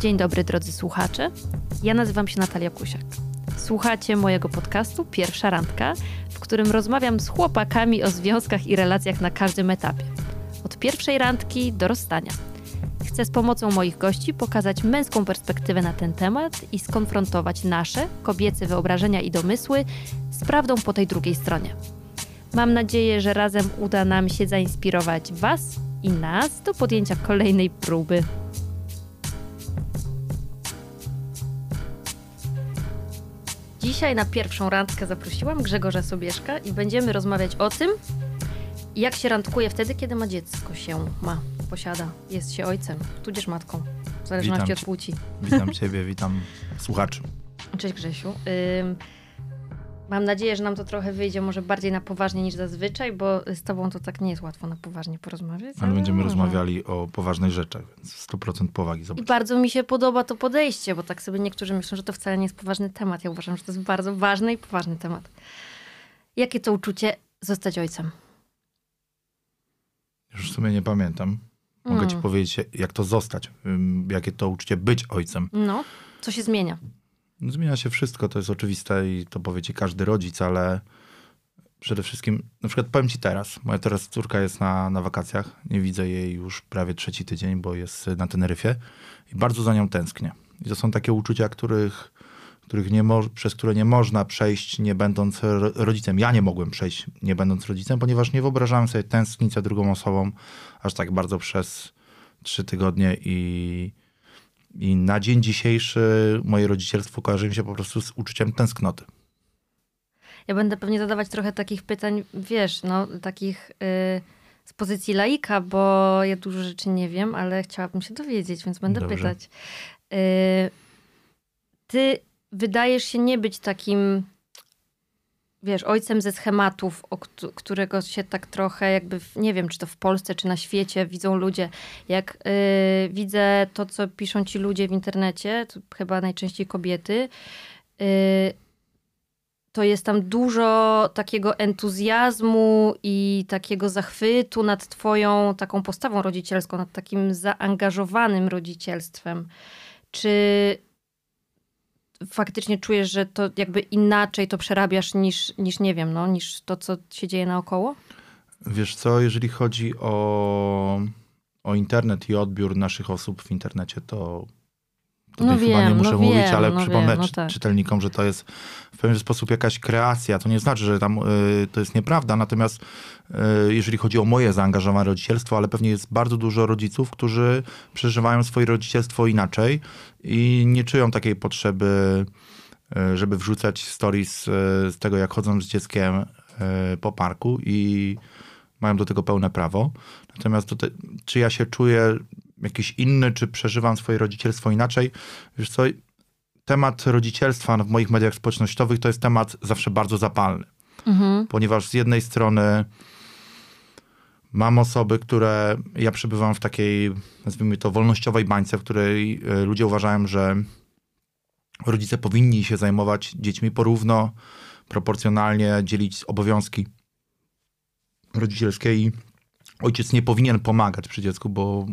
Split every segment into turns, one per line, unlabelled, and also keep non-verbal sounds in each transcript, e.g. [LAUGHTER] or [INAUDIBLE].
Dzień dobry drodzy słuchacze. Ja nazywam się Natalia Kusiak. Słuchacie mojego podcastu Pierwsza Randka, w którym rozmawiam z chłopakami o związkach i relacjach na każdym etapie. Od pierwszej randki do rozstania. Chcę z pomocą moich gości pokazać męską perspektywę na ten temat i skonfrontować nasze, kobiece wyobrażenia i domysły z prawdą po tej drugiej stronie. Mam nadzieję, że razem uda nam się zainspirować Was i nas do podjęcia kolejnej próby. Dzisiaj na pierwszą randkę zaprosiłam Grzegorza Sobieszka i będziemy rozmawiać o tym, jak się randkuje wtedy, kiedy ma dziecko się ma, posiada, jest się ojcem, tudzież matką, w zależności
Witam
od płci.
Witam [LAUGHS] Ciebie, witam słuchaczy.
Cześć Grzesiu. Ym, mam nadzieję, że nam to trochę wyjdzie może bardziej na poważnie niż zazwyczaj, bo z tobą to tak nie jest łatwo na poważnie porozmawiać.
Ale będziemy
może.
rozmawiali o poważnych rzeczach, więc 100% powagi.
I
Zobacz.
bardzo mi się podoba to podejście, bo tak sobie niektórzy myślą, że to wcale nie jest poważny temat. Ja uważam, że to jest bardzo ważny i poważny temat. Jakie to uczucie zostać ojcem?
Już w sumie nie pamiętam. Mogę Ci
Mm.
powiedzieć, jak to zostać, jakie to uczucie być ojcem.
No, co się zmienia?
Zmienia się wszystko, to jest oczywiste i to powie Ci każdy rodzic, ale przede wszystkim, na przykład powiem Ci teraz, moja teraz córka jest na, na wakacjach, nie widzę jej już prawie trzeci tydzień, bo jest na Teneryfie i bardzo za nią tęsknię. I to są takie uczucia, których, których nie przez które nie można przejść, nie będąc ro- rodzicem. Ja nie mogłem przejść, nie będąc rodzicem, ponieważ nie wyobrażałem sobie tęsknić za drugą osobą aż tak bardzo przez trzy tygodnie i, i na dzień dzisiejszy moje rodzicielstwo kojarzy mi się po prostu z uczuciem tęsknoty.
Ja będę pewnie zadawać trochę takich pytań, wiesz, no, takich y, z pozycji laika, bo ja dużo rzeczy nie wiem, ale chciałabym się dowiedzieć, więc będę
Dobrze.
pytać. Y, ty wydajesz się nie być takim, wiesz, ojcem ze schematów, o któ- którego się tak trochę jakby, nie wiem, czy to w Polsce, czy na świecie widzą ludzie. Jak y, widzę to, co piszą ci ludzie w internecie, chyba najczęściej kobiety, y, to jest tam dużo takiego entuzjazmu i takiego zachwytu nad twoją taką postawą rodzicielską, nad takim zaangażowanym rodzicielstwem. Czy faktycznie czujesz, że to jakby inaczej to przerabiasz niż, niż nie wiem, no, niż to, co się dzieje naokoło?
Wiesz co, jeżeli chodzi o, o internet i odbiór naszych osób w internecie, to tutaj
No
chyba
wiem,
nie muszę
no
mówić,
wiem,
ale
no
przypomnę
wiem, no tak.
czytelnikom, że to jest w pewien sposób jakaś kreacja. To nie znaczy, że tam y, to jest nieprawda, natomiast y, jeżeli chodzi o moje zaangażowane rodzicielstwo, ale pewnie jest bardzo dużo rodziców, którzy przeżywają swoje rodzicielstwo inaczej i nie czują takiej potrzeby, y, żeby wrzucać stories y, z tego, jak chodzą z dzieckiem y, po parku i mają do tego pełne prawo. Natomiast te, czy ja się czuję jakiś inny, czy przeżywam swoje rodzicielstwo inaczej, wiesz co, temat rodzicielstwa w moich mediach społecznościowych to jest temat zawsze bardzo zapalny,
Mhm.
ponieważ z jednej strony mam osoby, które, ja przebywam w takiej, nazwijmy to, wolnościowej bańce, w której e, ludzie uważają, że rodzice powinni się zajmować dziećmi porówno, proporcjonalnie, dzielić obowiązki rodzicielskie i ojciec nie powinien pomagać przy dziecku, bo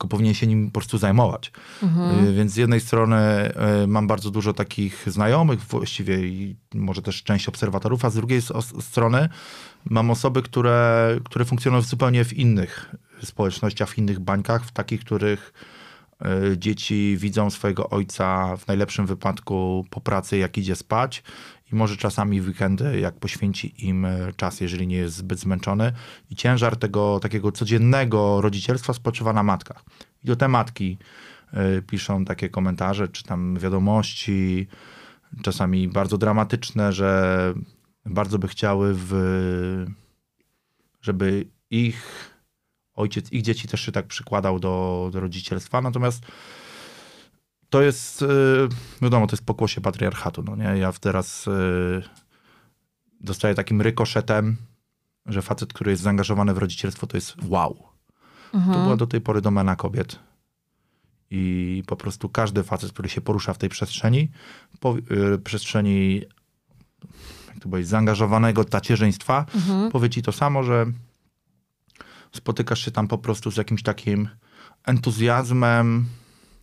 tylko powinien się nim po prostu zajmować.
Mhm.
Y, Więc z jednej strony y, mam bardzo dużo takich znajomych właściwie i może też część obserwatorów, a z drugiej strony mam osoby, które, które funkcjonują zupełnie w innych społecznościach, w innych bańkach, w takich, których y, dzieci widzą swojego ojca w najlepszym wypadku po pracy, jak idzie spać i może czasami w weekendy, jak poświęci im y, czas, jeżeli nie jest zbyt zmęczony. I ciężar tego takiego codziennego rodzicielstwa spoczywa na matkach. I do te matki y, piszą takie komentarze, czy tam wiadomości, czasami bardzo dramatyczne, że bardzo by chciały, w, żeby ich ojciec, ich dzieci też się tak przykładał do, do rodzicielstwa. Natomiast to jest, y, wiadomo, to jest pokłosie patriarchatu. No nie? Ja teraz y, dostaję takim rykoszetem, że facet, który jest zaangażowany w rodzicielstwo, to jest wow.
Mhm.
To była do tej pory domena kobiet. I po prostu każdy facet, który się porusza w tej przestrzeni, po, y, przestrzeni jak to powiedzieć, zaangażowanego tacierzyństwa,
Mhm.
powie ci to samo, że spotykasz się tam po prostu z jakimś takim entuzjazmem,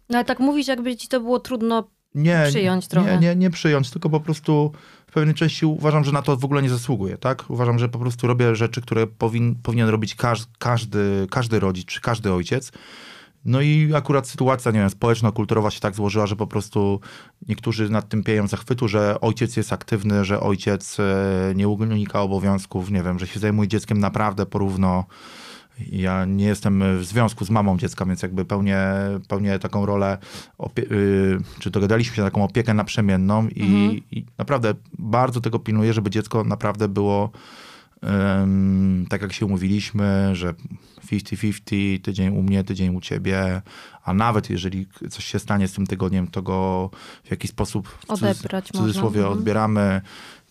No ale tak mówisz, jakby ci to było trudno nie, przyjąć trochę.
Nie, nie, nie przyjąć, tylko po prostu w pewnej części uważam, że na to w ogóle nie zasługuję, tak? Uważam, że po prostu robię rzeczy, które powin, powinien robić każdy, każdy, każdy rodzic czy każdy ojciec. No i akurat sytuacja, nie wiem, społeczno-kulturowa się tak złożyła, że po prostu niektórzy nad tym pieją zachwytu, że ojciec jest aktywny, że ojciec e, nie unika obowiązków, nie wiem, że się zajmuje dzieckiem naprawdę porówno. Ja nie jestem w związku z mamą dziecka, więc jakby pełnię, pełnię taką rolę, y, czy dogadaliśmy się na taką opiekę naprzemienną i, mhm. i naprawdę bardzo tego pilnuję, żeby dziecko naprawdę było tak jak się umówiliśmy, że 50-50, tydzień u mnie, tydzień u ciebie, a nawet jeżeli coś się stanie z tym tygodniem, to go w jakiś sposób w,
Odebrać
w cudzysłowie można. Mhm. odbieramy,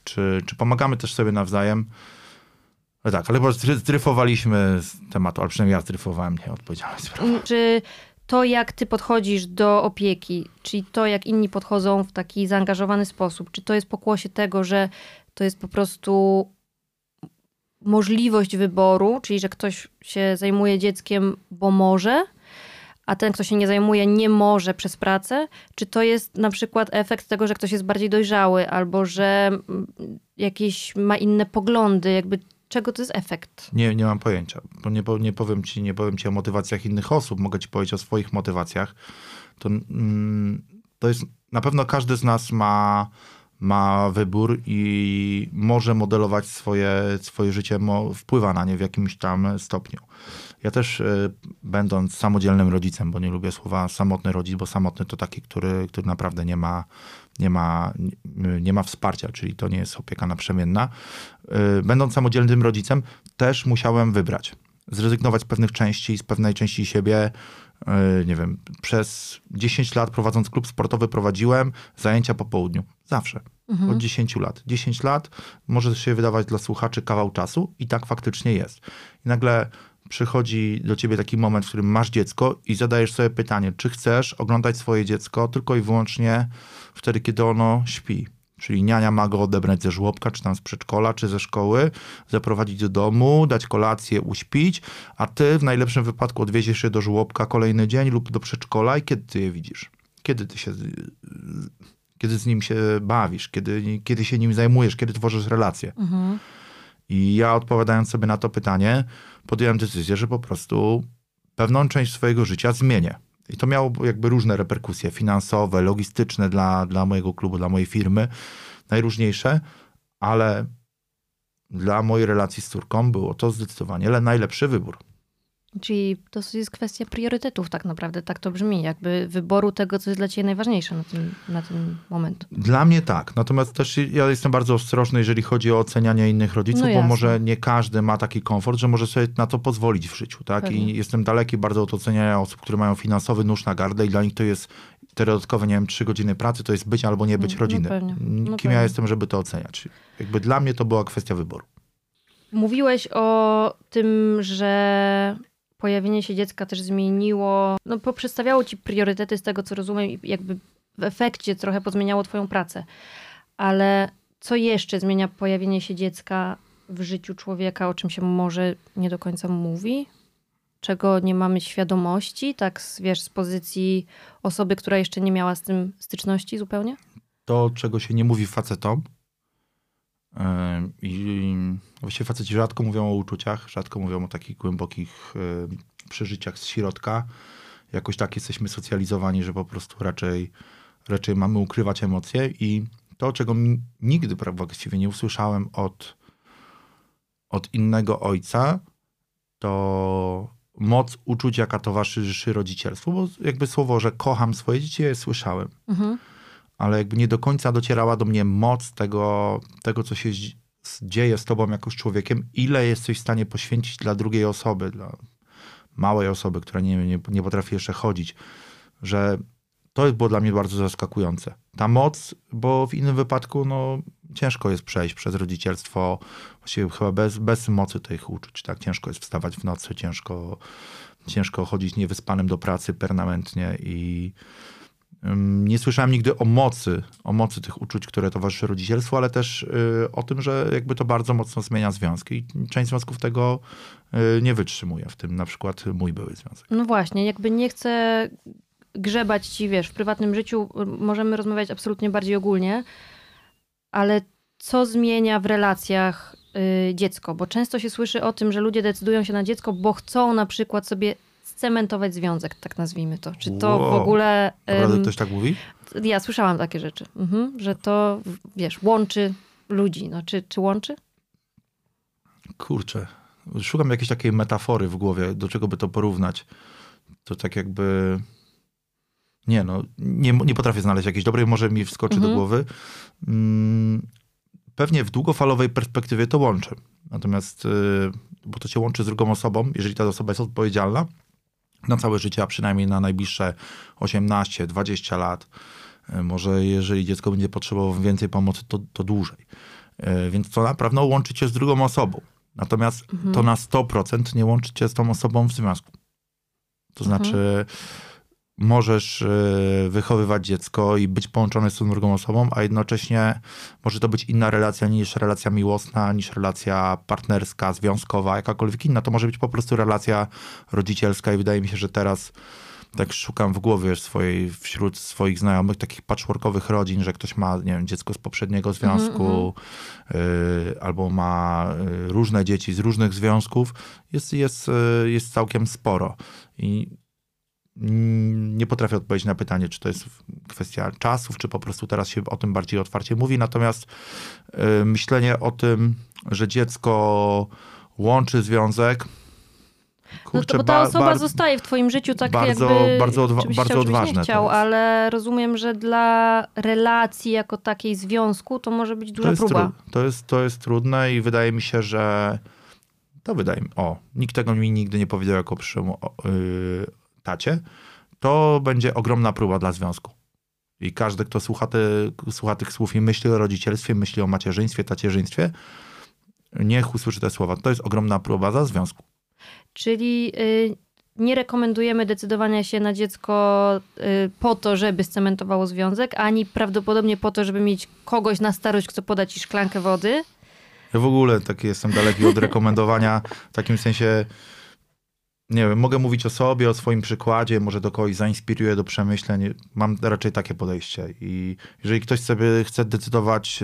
czy, czy pomagamy też sobie nawzajem. No tak, ale zdryfowaliśmy z tematu, ale przynajmniej ja zdryfowałem nieodpowiedzialność sprawę.
Mm, czy to, jak ty podchodzisz do opieki, czyli to, jak inni podchodzą w taki zaangażowany sposób, czy to jest pokłosie tego, że to jest po prostu możliwość wyboru, czyli że ktoś się zajmuje dzieckiem, bo może, a ten, kto się nie zajmuje, nie może przez pracę? Czy to jest na przykład efekt tego, że ktoś jest bardziej dojrzały albo że mm, jakieś ma inne poglądy? Jakby czego to jest efekt?
Nie, nie mam pojęcia, nie, nie, powiem ci, nie powiem ci o motywacjach innych osób, mogę ci powiedzieć o swoich motywacjach. To, mm, to jest, na pewno każdy z nas ma, ma wybór i może modelować swoje, swoje życie, wpływa na nie w jakimś tam stopniu. Ja też y, będąc samodzielnym rodzicem, bo nie lubię słowa samotny rodzic, bo samotny to taki, który, który naprawdę nie ma nie ma, nie ma wsparcia, czyli to nie jest opieka naprzemienna. Y, będąc samodzielnym rodzicem, też musiałem wybrać. Zrezygnować z pewnych części, z pewnej części siebie. Y, nie wiem, przez 10 lat prowadząc klub sportowy prowadziłem zajęcia po południu. Zawsze. Mhm. Od 10 lat. 10 lat może się wydawać dla słuchaczy kawał czasu i tak faktycznie jest. I nagle przychodzi do ciebie taki moment, w którym masz dziecko i zadajesz sobie pytanie, czy chcesz oglądać swoje dziecko tylko i wyłącznie wtedy, kiedy ono śpi. Czyli niania ma go odebrać ze żłobka, czy tam z przedszkola, czy ze szkoły, zaprowadzić do domu, dać kolację, uśpić, a ty w najlepszym wypadku odwieziesz je do żłobka kolejny dzień lub do przedszkola i kiedy ty je widzisz? Kiedy ty się, kiedy z nim się bawisz, kiedy, kiedy się nim zajmujesz, kiedy tworzysz relacje? Mhm. I ja odpowiadając sobie na to pytanie, podjąłem decyzję, że po prostu pewną część swojego życia zmienię. I to miało jakby różne reperkusje finansowe, logistyczne dla, dla mojego klubu, dla mojej firmy, najróżniejsze, ale dla mojej relacji z córką było to zdecydowanie najlepszy wybór.
Czyli to jest kwestia priorytetów tak naprawdę, tak to brzmi, jakby wyboru tego, co jest dla ciebie najważniejsze na ten, na ten moment.
Dla mnie tak, natomiast też ja jestem bardzo ostrożny, jeżeli chodzi o ocenianie innych rodziców, no bo może nie każdy ma taki komfort, że może sobie na to pozwolić w życiu, tak? Pewnie. I jestem daleki bardzo od oceniania osób, które mają finansowy nóż na gardle i dla nich to jest te dodatkowe, nie wiem, trzy godziny pracy, to jest być albo nie być mm, no rodziny. No Kim pewnie. ja jestem, żeby to oceniać? Jakby dla mnie to była kwestia wyboru.
Mówiłeś o tym, że pojawienie się dziecka też zmieniło, no poprzestawiało ci priorytety z tego, co rozumiem i jakby w efekcie trochę pozmieniało twoją pracę. Ale co jeszcze zmienia pojawienie się dziecka w życiu człowieka, o czym się może nie do końca mówi? Czego nie mamy świadomości, tak wiesz, z pozycji osoby, która jeszcze nie miała z tym styczności zupełnie?
To, czego się nie mówi facetom, i właściwie faceci rzadko mówią o uczuciach, rzadko mówią o takich głębokich przeżyciach z środka. Jakoś tak jesteśmy socjalizowani, że po prostu raczej, raczej mamy ukrywać emocje i to, czego nigdy właściwie nie usłyszałem od, od innego ojca, to moc uczuć, jaka towarzyszy rodzicielstwu, bo jakby słowo, że kocham swoje dzieci, ja je słyszałem. Mhm ale jakby nie do końca docierała do mnie moc tego, tego co się dzieje z tobą jako z człowiekiem, ile jesteś w stanie poświęcić dla drugiej osoby, dla małej osoby, która nie, nie, nie potrafi jeszcze chodzić, że to było dla mnie bardzo zaskakujące. Ta moc, bo w innym wypadku no, ciężko jest przejść przez rodzicielstwo, właściwie chyba bez, bez mocy tych uczuć, tak? Ciężko jest wstawać w nocy, ciężko, ciężko chodzić niewyspanym do pracy permanentnie i nie słyszałem nigdy o mocy, o mocy tych uczuć, które towarzyszy rodzicielstwu, ale też y, o tym, że jakby to bardzo mocno zmienia związki. I część związków tego y, nie wytrzymuje, w tym na przykład mój były związek.
No właśnie, jakby nie chcę grzebać ci, wiesz, w prywatnym życiu, możemy rozmawiać absolutnie bardziej ogólnie, ale co zmienia w relacjach y, dziecko? Bo często się słyszy o tym, że ludzie decydują się na dziecko, bo chcą na przykład sobie scementować związek, tak nazwijmy to. Czy to
Wow.
w ogóle...
Naprawdę ktoś tak mówi?
ja słyszałam takie rzeczy, mhm, że to, wiesz, łączy ludzi. No, czy, czy łączy?
Kurczę. Szukam jakiejś takiej metafory w głowie, do czego by to porównać. To tak jakby... Nie no, nie, nie potrafię znaleźć jakiejś dobrej, może mi wskoczy
Mhm.
do głowy. Mm, pewnie w długofalowej perspektywie to łączy. Natomiast, y, bo to cię łączy z drugą osobą, jeżeli ta osoba jest odpowiedzialna na całe życie, a przynajmniej na najbliższe 18-20 lat. Y, Może jeżeli dziecko będzie potrzebowało więcej pomocy, to, to dłużej. Y, Więc to na pewno łączy cię z drugą osobą. Natomiast to na 100% nie łączy cię z tą osobą w związku. To znaczy, możesz y, wychowywać dziecko i być połączony z tą drugą osobą, a jednocześnie może to być inna relacja niż relacja miłosna, niż relacja partnerska, związkowa, jakakolwiek inna. To może być po prostu relacja rodzicielska i wydaje mi się, że teraz tak szukam w głowie swojej, wśród swoich znajomych takich patchworkowych rodzin, że ktoś ma, nie wiem, dziecko z poprzedniego związku, y, albo ma y, różne dzieci z różnych związków, jest, jest, jest całkiem sporo. I nie potrafię odpowiedzieć na pytanie, czy to jest kwestia czasów, czy po prostu teraz się o tym bardziej otwarcie mówi. Natomiast y, myślenie o tym, że dziecko łączy związek.
No
Kurczę,
to, bo ta
ba-
osoba
bar-
zostaje w twoim życiu tak
bardzo-
jakby...
bardzo odwa- bardzo odważne
nie chciał,
to
ale rozumiem, że dla relacji jako takiej związku to może być
to
duża
jest,
próba.
to, jest, to jest trudne i wydaje mi się, że to wydaje mi, o, nikt tego mi nigdy nie powiedział jako przyszłemu yy, tacie, to będzie ogromna próba dla związku. I każdy, kto słucha, te, słucha tych słów i myśli o rodzicielstwie, myśli o macierzyństwie, tacierzyństwie, niech usłyszy te słowa. To jest ogromna próba dla związku.
Czyli y, nie rekomendujemy decydowania się na dziecko y, po to, żeby scementowało związek, ani prawdopodobnie po to, żeby mieć kogoś na starość, kto poda ci szklankę wody.
Ja w ogóle taki jestem daleki od rekomendowania, w takim sensie, nie wiem, mogę mówić o sobie, o swoim przykładzie, może to kogoś zainspiruje do przemyśleń. Mam raczej takie podejście. I jeżeli ktoś sobie chce decydować,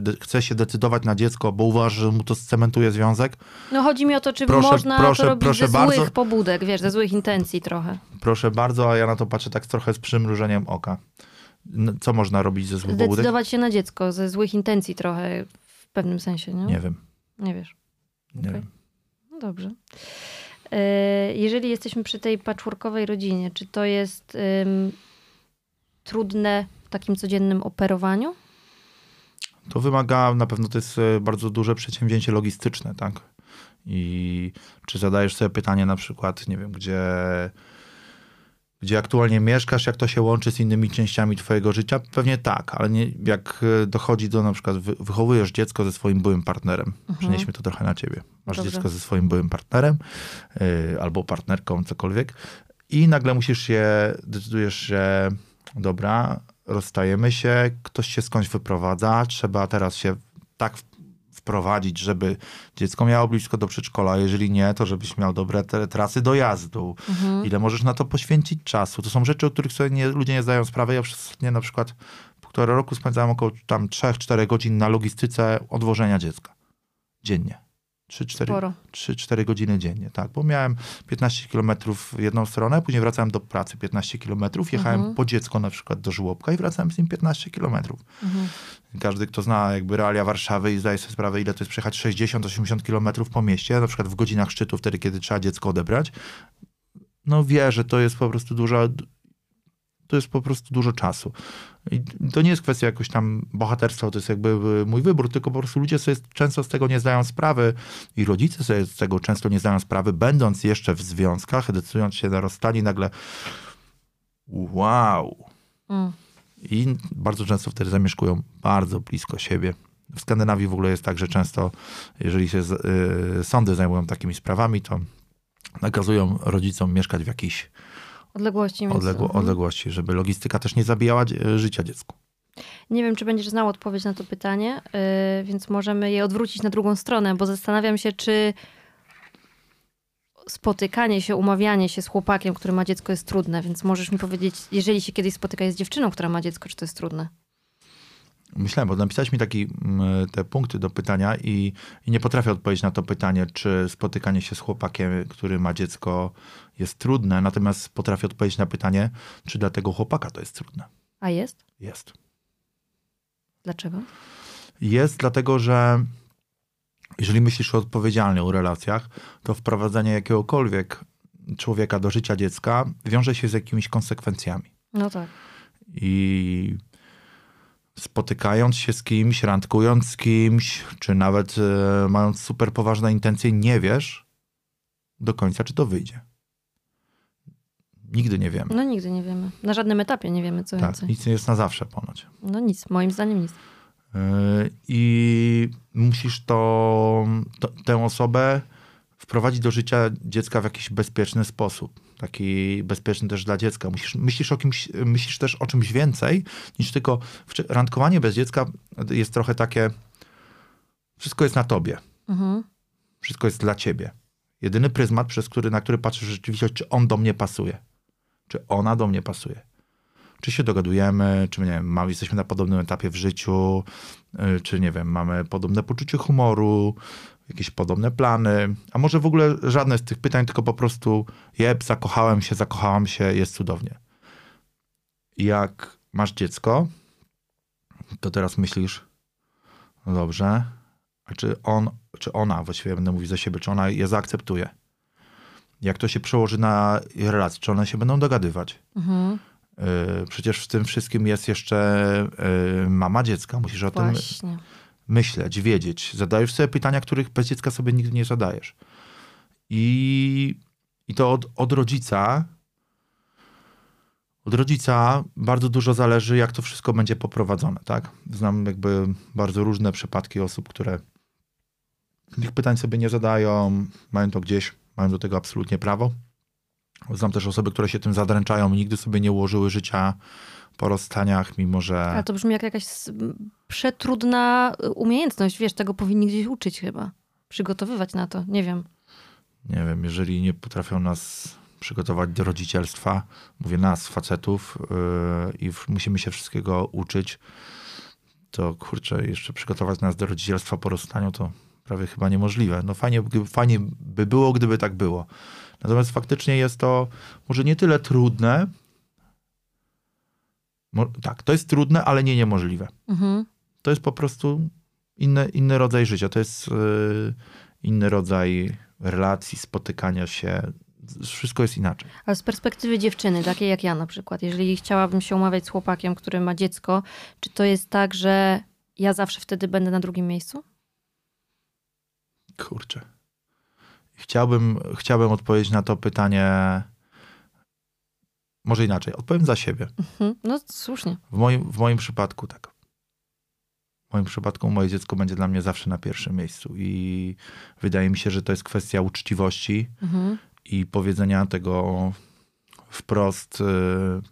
de- chce się decydować na dziecko, bo uważa, że mu to scementuje związek,
No chodzi mi o to, czy
Proszę-
można
proszę-
to robić
proszę
ze
bardzo.
złych pobudek, wiesz, ze złych intencji trochę.
proszę bardzo, a ja na to patrzę tak trochę z przymrużeniem oka. Co można robić ze złych pobudek?
Zdecydować się na dziecko ze złych intencji trochę w pewnym sensie, nie?
Nie wiem.
Nie wiesz.
Nie
Okej.
wiem.
No dobrze. E, Jeżeli jesteśmy przy tej patchworkowej rodzinie, czy to jest ym, trudne w takim codziennym operowaniu?
To wymaga, na pewno to jest e, bardzo duże przedsięwzięcie logistyczne, tak? I czy zadajesz sobie pytanie na przykład, nie wiem, gdzie, gdzie aktualnie mieszkasz, jak to się łączy z innymi częściami twojego życia? Pewnie tak, ale nie, jak e, dochodzi do na przykład, wy, wychowujesz dziecko ze swoim byłym partnerem, przenieśmy to trochę na ciebie. Masz
Dobrze.
dziecko ze swoim byłym partnerem yy, albo partnerką, cokolwiek i nagle musisz się, decydujesz, że dobra, rozstajemy się, ktoś się skądś wyprowadza, trzeba teraz się tak wprowadzić, żeby dziecko miało blisko do przedszkola, jeżeli nie, to żebyś miał dobre te, trasy dojazdu. Ile możesz na to poświęcić czasu? To są rzeczy, o których sobie nie, ludzie nie zdają sprawy. Ja przez ostatnie na przykład półtora roku spędzałem około tam 3-4 godzin na logistyce odwożenia dziecka. Dziennie. 3-4
Sporo.
3-4 godziny dziennie, tak, bo miałem 15 km w jedną stronę, później wracałem do pracy 15 km, jechałem
Mhm.
po dziecko na przykład do żłobka i wracałem z nim 15 km.
Mhm.
Każdy, kto zna jakby realia Warszawy i zdaje sobie sprawę, ile to jest przejechać 60-80 km po mieście, na przykład w godzinach szczytu, wtedy, kiedy trzeba dziecko odebrać, no wie, że to jest po prostu dużo, to jest po prostu dużo czasu. I to nie jest kwestia jakoś tam bohaterstwa, to jest jakby y, mój wybór, tylko po prostu ludzie sobie często z tego nie zdają sprawy i rodzice sobie z tego często nie zdają sprawy, będąc jeszcze w związkach, decydując się na rozstanie, nagle wow,
Mm.
i bardzo często wtedy zamieszkują bardzo blisko siebie. W Skandynawii w ogóle jest tak, że często, jeżeli się z, y, sądy zajmują takimi sprawami, to nakazują rodzicom mieszkać w jakiejś
Odległości między...
odległo,
Mhm.
odległości, żeby logistyka też nie zabijała życia dziecku.
Nie wiem, czy będziesz znał odpowiedź na to pytanie, yy, więc możemy je odwrócić na drugą stronę, bo zastanawiam się, czy spotykanie się, umawianie się z chłopakiem, który ma dziecko jest trudne, więc możesz mi powiedzieć, jeżeli się kiedyś spotyka z dziewczyną, która ma dziecko, czy to jest trudne?
Myślałem, bo napisałeś mi taki, mm, te punkty do pytania i, i, nie potrafię odpowiedzieć na to pytanie, czy spotykanie się z chłopakiem, który ma dziecko, jest trudne. Natomiast potrafię odpowiedzieć na pytanie, czy dla tego chłopaka to jest trudne.
A jest?
Jest.
Dlaczego?
Jest dlatego, że jeżeli myślisz o odpowiedzialnych relacjach, to wprowadzenie jakiegokolwiek człowieka do życia dziecka wiąże się z jakimiś konsekwencjami.
No tak.
I spotykając się z kimś, randkując z kimś, czy nawet e, mając super poważne intencje, nie wiesz do końca, czy to wyjdzie. Nigdy nie wiemy.
No nigdy nie wiemy. Na żadnym etapie nie wiemy, co
tak,
więcej.
Nic nie jest na zawsze ponoć.
No nic, moim zdaniem nic.
E, I musisz to, to, tę osobę wprowadzić do życia dziecka w jakiś bezpieczny sposób. Taki bezpieczny też dla dziecka. Musisz, myślisz, o kimś, myślisz też o czymś więcej niż tylko. Randkowanie bez dziecka jest trochę takie. Wszystko jest na tobie. Mhm. Wszystko jest dla ciebie. Jedyny pryzmat, przez który, na który patrzysz rzeczywistość, czy on do mnie pasuje. Czy ona do mnie pasuje czy się dogadujemy, czy nie wiem, mamy, jesteśmy na podobnym etapie w życiu, y, czy nie wiem, mamy podobne poczucie humoru, jakieś podobne plany, a może w ogóle żadne z tych pytań, tylko po prostu jeb, zakochałem się, zakochałam się, jest cudownie. Jak masz dziecko, to teraz myślisz, no dobrze, a czy on, czy ona, właściwie będę mówić za siebie, czy ona je zaakceptuje? Jak to się przełoży na relacje? Czy one się będą dogadywać? Mhm. Y, przecież w tym wszystkim jest jeszcze y, mama dziecka. Musisz o Właśnie. tym myśleć, wiedzieć. Zadajesz sobie pytania, których bez dziecka sobie nigdy nie zadajesz. I, i to od, od rodzica. Od rodzica bardzo dużo zależy, jak to wszystko będzie poprowadzone, tak? Znam jakby bardzo różne przypadki osób, które tych pytań sobie nie zadają, mają to gdzieś, mają do tego absolutnie prawo. Znam też osoby, które się tym zadręczają i nigdy sobie nie ułożyły życia po rozstaniach, mimo że...
Ale to brzmi jak jakaś przetrudna umiejętność, wiesz, tego powinni gdzieś uczyć chyba. Przygotowywać na to, nie wiem.
Nie wiem, jeżeli nie potrafią nas przygotować do rodzicielstwa, mówię nas, facetów, yy, i musimy się wszystkiego uczyć, to kurczę, jeszcze przygotować nas do rodzicielstwa po rozstaniu to prawie chyba niemożliwe. No fajnie, fajnie by było, gdyby tak było. Natomiast faktycznie jest to może nie tyle trudne. Mo tak, to jest trudne, ale nie niemożliwe. Mhm. To jest po prostu inny, inny rodzaj życia. To jest yy, inny rodzaj relacji, spotykania się. Wszystko jest inaczej.
Ale z perspektywy dziewczyny, takiej jak ja na przykład, jeżeli chciałabym się umawiać z chłopakiem, który ma dziecko, czy to jest tak, że ja zawsze wtedy będę na drugim miejscu?
Kurczę. Chciałbym, chciałbym odpowiedzieć na to pytanie. Może inaczej, odpowiem za siebie.
Mhm. No słusznie.
W moim, w moim przypadku tak. W moim przypadku moje dziecko będzie dla mnie zawsze na pierwszym miejscu. I wydaje mi się, że to jest kwestia uczciwości mhm. i powiedzenia tego wprost. Y,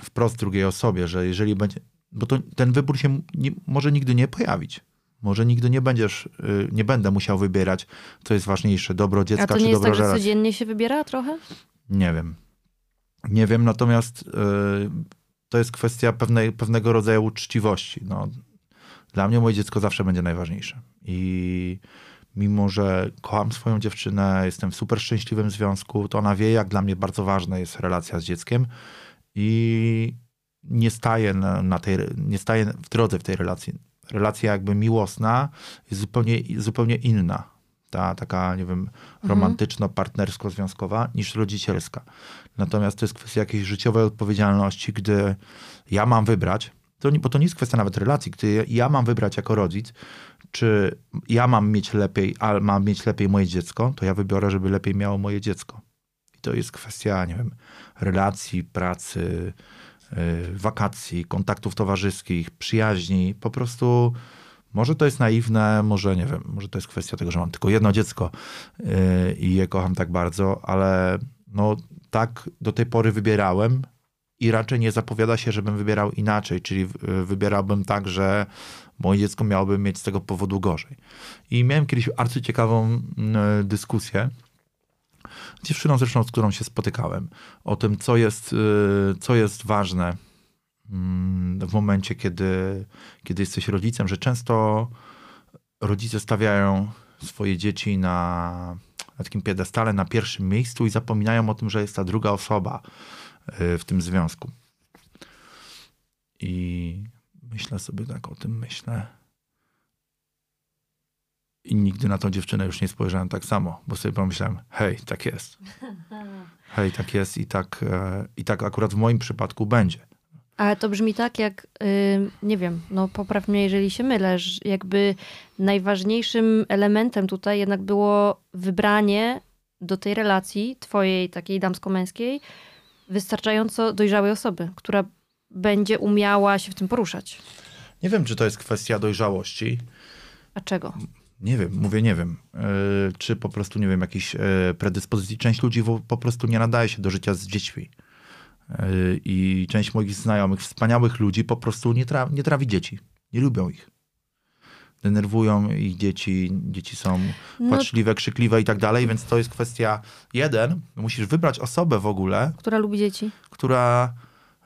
wprost drugiej osobie, że jeżeli będzie. Bo to, ten wybór się nie, może nigdy nie pojawić. Może nigdy nie będziesz, y, nie będę musiał wybierać, co jest ważniejsze, dobro dziecka czy dobro
A to nie
jest
tak, że codziennie się wybiera trochę?
Nie wiem. Nie wiem, natomiast yy, to jest kwestia pewnej, pewnego rodzaju uczciwości. No, dla mnie moje dziecko zawsze będzie najważniejsze. I mimo, że kocham swoją dziewczynę, jestem w super szczęśliwym związku, to ona wie, jak dla mnie bardzo ważna jest relacja z dzieckiem i nie staję, na, na tej, nie staję w drodze w tej relacji relacja jakby miłosna jest zupełnie, zupełnie inna. Ta taka, nie wiem, romantyczno-partnersko-związkowa niż rodzicielska. Natomiast to jest kwestia jakiejś życiowej odpowiedzialności, gdy ja mam wybrać, to nie, bo to nie jest kwestia nawet relacji, gdy ja mam wybrać jako rodzic, czy ja mam mieć lepiej, a mam mieć lepiej moje dziecko, to ja wybiorę, żeby lepiej miało moje dziecko. I to jest kwestia, nie wiem, relacji, pracy, wakacji, kontaktów towarzyskich, przyjaźni. Po prostu może to jest naiwne, może nie wiem, może to jest kwestia tego, że mam tylko jedno dziecko y, i je kocham tak bardzo, ale no tak do tej pory wybierałem i raczej nie zapowiada się, żebym wybierał inaczej, czyli y, wybierałbym tak, że moje dziecko miałoby mieć z tego powodu gorzej. I miałem kiedyś arcyciekawą y, dyskusję dziewczyną zresztą, z którą się spotykałem, o tym, co jest, y, co jest ważne mm, w momencie, kiedy, kiedy jesteś rodzicem, że często rodzice stawiają swoje dzieci na, na takim piedestale, na pierwszym miejscu i zapominają o tym, że jest ta druga osoba y, w tym związku. I myślę sobie tak o tym, myślę. I nigdy na tą dziewczynę już nie spojrzałem tak samo, bo sobie pomyślałem, hej, tak jest. [LAUGHS] Hej, tak jest i tak, e, i tak akurat w moim przypadku będzie.
Ale to brzmi tak, jak yy, nie wiem, no popraw mnie, jeżeli się mylę, że jakby najważniejszym elementem tutaj jednak było wybranie do tej relacji twojej takiej damsko-męskiej wystarczająco dojrzałej osoby, która będzie umiała się w tym poruszać.
Nie wiem, czy to jest kwestia dojrzałości.
A czego?
Nie wiem, mówię nie wiem. Yy, czy po prostu, nie wiem, jakiejś yy, predyspozycji. Część ludzi po prostu nie nadaje się do życia z dziećmi. Yy, I część moich znajomych, wspaniałych ludzi po prostu nie, tra nie trawi dzieci. Nie lubią ich. Denerwują ich dzieci, dzieci są no, płaczliwe, krzykliwe i tak dalej, więc to jest kwestia jeden, musisz wybrać osobę w ogóle.
Która lubi dzieci.
Która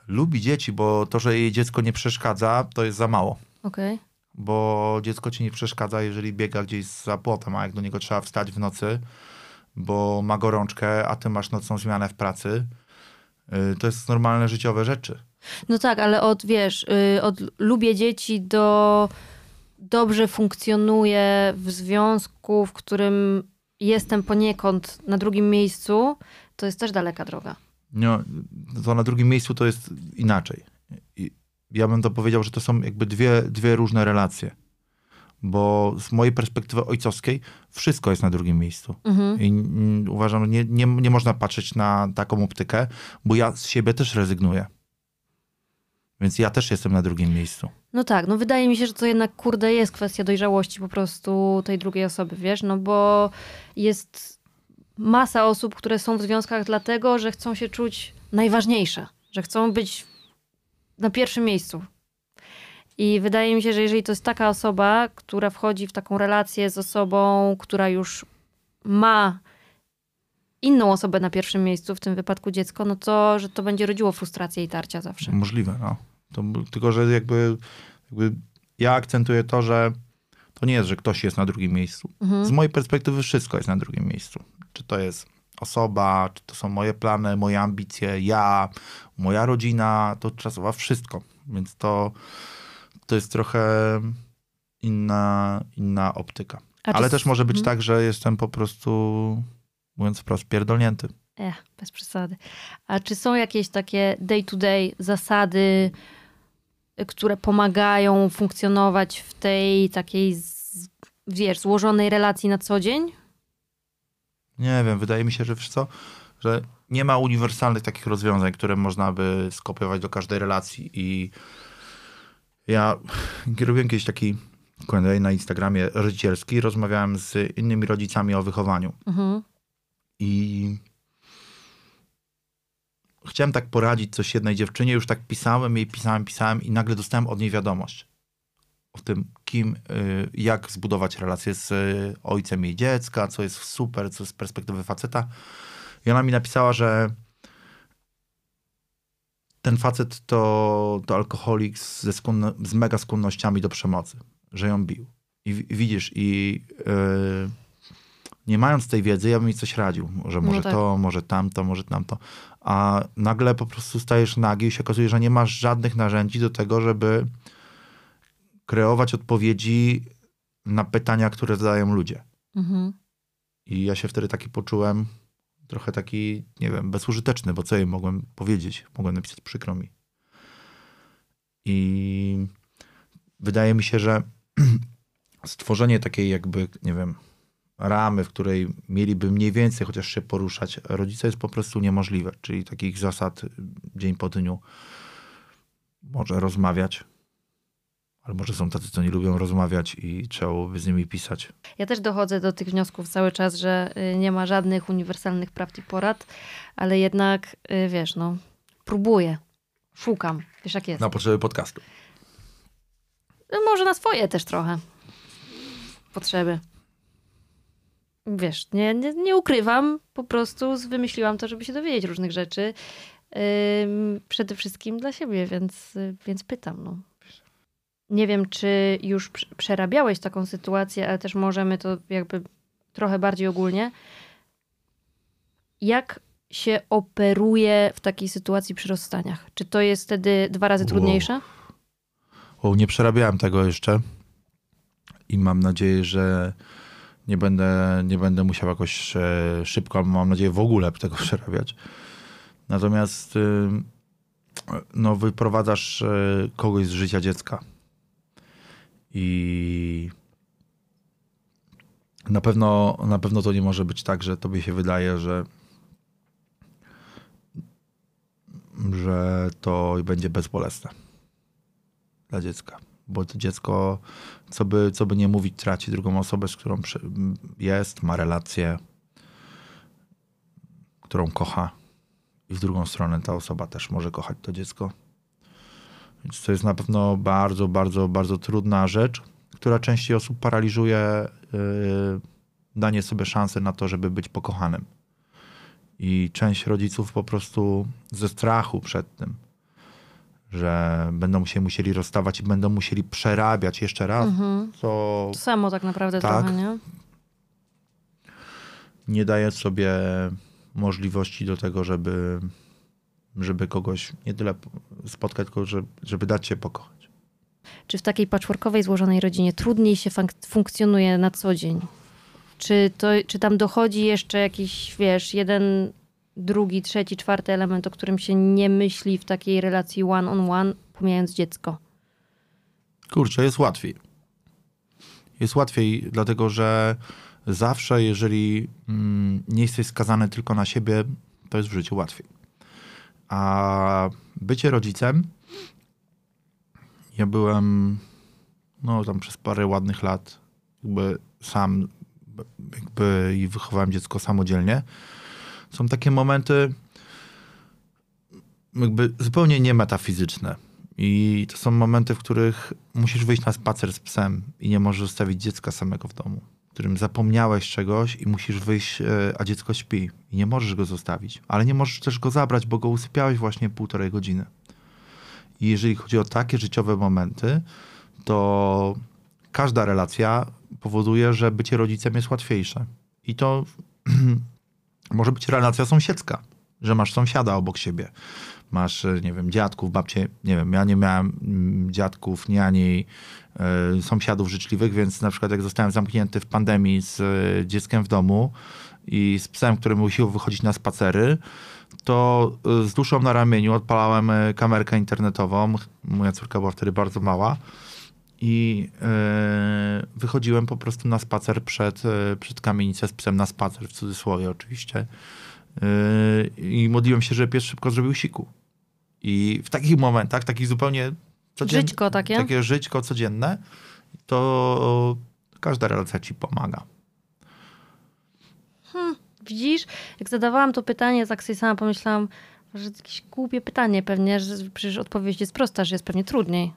lubi dzieci, bo to, że jej dziecko nie przeszkadza, to jest za mało.
Okej. Okay
bo dziecko ci nie przeszkadza, jeżeli biega gdzieś za płotem, a jak do niego trzeba wstać w nocy, bo ma gorączkę, a ty masz nocną zmianę w pracy, y, to jest normalne życiowe rzeczy.
No tak, ale od, wiesz, y, od lubię dzieci do dobrze funkcjonuję w związku, w którym jestem poniekąd na drugim miejscu, to jest też daleka droga.
No, to na drugim miejscu to jest inaczej ja bym to powiedział, że to są jakby dwie, dwie różne relacje. Bo z mojej perspektywy ojcowskiej wszystko jest na drugim miejscu. Mhm. I uważam, że nie, nie, nie można patrzeć na taką optykę, bo ja z siebie też rezygnuję. Więc ja też jestem na drugim miejscu.
No tak, no wydaje mi się, że to jednak kurde jest kwestia dojrzałości po prostu tej drugiej osoby, wiesz, no bo jest masa osób, które są w związkach dlatego, że chcą się czuć najważniejsze, że chcą być na pierwszym miejscu. I wydaje mi się, że jeżeli to jest taka osoba, która wchodzi w taką relację z osobą, która już ma inną osobę na pierwszym miejscu, w tym wypadku dziecko, no to, że to będzie rodziło frustrację i tarcia zawsze.
Możliwe, no. To, tylko, że jakby, jakby ja akcentuję to, że to nie jest, że ktoś jest na drugim miejscu. Mhm. Z mojej perspektywy wszystko jest na drugim miejscu. Czy to jest osoba, czy to są moje plany, moje ambicje, ja, moja rodzina, to czasowa wszystko. Więc to, to jest trochę inna, inna optyka. Ale też może być hmm. tak, że jestem po prostu, mówiąc wprost, pierdolnięty.
Ech, bez przesady. A czy są jakieś takie day-to-day -day zasady, które pomagają funkcjonować w tej takiej, wiesz, złożonej relacji na co dzień?
Nie wiem, wydaje mi się, że wiesz co, że nie ma uniwersalnych takich rozwiązań, które można by skopiować do każdej relacji i ja robiłem kiedyś taki Q&A na Instagramie rodzicielski, rozmawiałem z innymi rodzicami o wychowaniu. Mhm. I chciałem tak poradzić coś jednej dziewczynie, już tak pisałem jej, pisałem, pisałem i nagle dostałem od niej wiadomość o tym, kim, y, jak zbudować relację z y, ojcem jej dziecka, co jest super, co z perspektywy faceta. I ona mi napisała, że ten facet to, to alkoholik z, z mega skłonnościami do przemocy, że ją bił. I, widzisz, i yy, nie mając tej wiedzy, ja bym mi coś radził. Może, może no tak. to, może tamto, może tamto. A nagle po prostu stajesz nagi i się okazuje, że nie masz żadnych narzędzi do tego, żeby kreować odpowiedzi na pytania, które zadają ludzie. Mhm. I ja się wtedy taki poczułem trochę taki, nie wiem, bezużyteczny, bo co jej mogłem powiedzieć? Mogłem napisać przykro mi. I wydaje mi się, że [CLEARS THROAT] stworzenie takiej jakby, nie wiem, ramy, w której mieliby mniej więcej chociaż się poruszać, rodzice jest po prostu niemożliwe. Czyli takich zasad dzień po dniu może rozmawiać, ale może są tacy, co nie lubią rozmawiać i trzeba by z nimi pisać.
Ja też dochodzę do tych wniosków cały czas, że y, nie ma żadnych uniwersalnych prawd i porad, ale jednak, y, wiesz, no, próbuję. Szukam. Wiesz jak jest.
Na potrzeby podcastu.
No, może na swoje też trochę. Potrzeby. Wiesz, nie, nie, nie ukrywam, po prostu wymyśliłam to, żeby się dowiedzieć różnych rzeczy. Ym, przede wszystkim dla siebie, więc, y, więc pytam. No. Nie wiem, czy już prze- przerabiałeś taką sytuację, ale też możemy to jakby trochę bardziej ogólnie. Jak się operuje w takiej sytuacji przy rozstaniach? Czy to jest wtedy dwa razy
Wow.
trudniejsze?
O, nie przerabiałem tego jeszcze i mam nadzieję, że nie będę, nie będę musiał jakoś e, szybko, mam nadzieję w ogóle tego [LAUGHS] przerabiać. Natomiast no, wyprowadzasz e, kogoś z życia dziecka i na pewno, na pewno to nie może być tak, że tobie się wydaje, że że to będzie bezbolesne dla dziecka. Bo to dziecko, co by, co by nie mówić, traci drugą osobę, z którą jest, ma relację, którą kocha. I w drugą stronę ta osoba też może kochać to dziecko. Więc to jest na pewno bardzo, bardzo, bardzo trudna rzecz, która częściej osób paraliżuje yy, danie sobie szansy na to, żeby być pokochanym. I część rodziców po prostu ze strachu przed tym, że będą się musieli rozstawać i będą musieli przerabiać jeszcze raz,
Mhm.
co
To samo tak naprawdę
Tak.
trochę, nie?
nie daje sobie możliwości do tego, żeby, żeby kogoś nie tyle spotkać, tylko żeby, żeby dać się pokochać.
Czy w takiej patchworkowej, złożonej rodzinie trudniej się funk- funkcjonuje na co dzień? Czy, to, czy tam dochodzi jeszcze jakiś, wiesz, jeden, drugi, trzeci, czwarty element, o którym się nie myśli w takiej relacji one-on-one, pomijając dziecko?
Kurczę, jest łatwiej. Jest łatwiej, dlatego że zawsze, jeżeli mm, nie jesteś skazany tylko na siebie, to jest w życiu łatwiej. A bycie rodzicem, ja byłem no tam przez parę ładnych lat jakby sam jakby i wychowałem dziecko samodzielnie. Są takie momenty jakby zupełnie nie metafizyczne. I to są momenty, w których musisz wyjść na spacer z psem i nie możesz zostawić dziecka samego w domu, w którym zapomniałeś czegoś i musisz wyjść, e, a dziecko śpi i nie możesz go zostawić, ale nie możesz też go zabrać, bo go usypiałeś właśnie półtorej godziny. I jeżeli chodzi o takie życiowe momenty, to każda relacja powoduje, że bycie rodzicem jest łatwiejsze. I to [CLEARS THROAT] może być relacja sąsiedzka, że masz sąsiada obok siebie masz, e, nie wiem, dziadków, babcie, nie wiem, ja nie miałem mm, dziadków, nie ani e, sąsiadów życzliwych, więc na przykład jak zostałem zamknięty w pandemii z e, dzieckiem w domu i z psem, który musiał wychodzić na spacery, to z duszą na ramieniu odpalałem kamerkę internetową. Moja córka była wtedy bardzo mała. I e, wychodziłem po prostu na spacer przed, e, przed kamienicę z psem na spacer, w cudzysłowie oczywiście. Yy, i modliłem się, żeby pies szybko zrobił siku. I w takich momentach, takich zupełnie codziennych,
Żyćko takie?
takie żyćko codzienne, to każda relacja ci pomaga.
Widzisz, jak zadawałam to pytanie, tak sobie sama pomyślałam, że to jakieś głupie pytanie pewnie, że przecież odpowiedź jest prosta, że jest pewnie trudniej.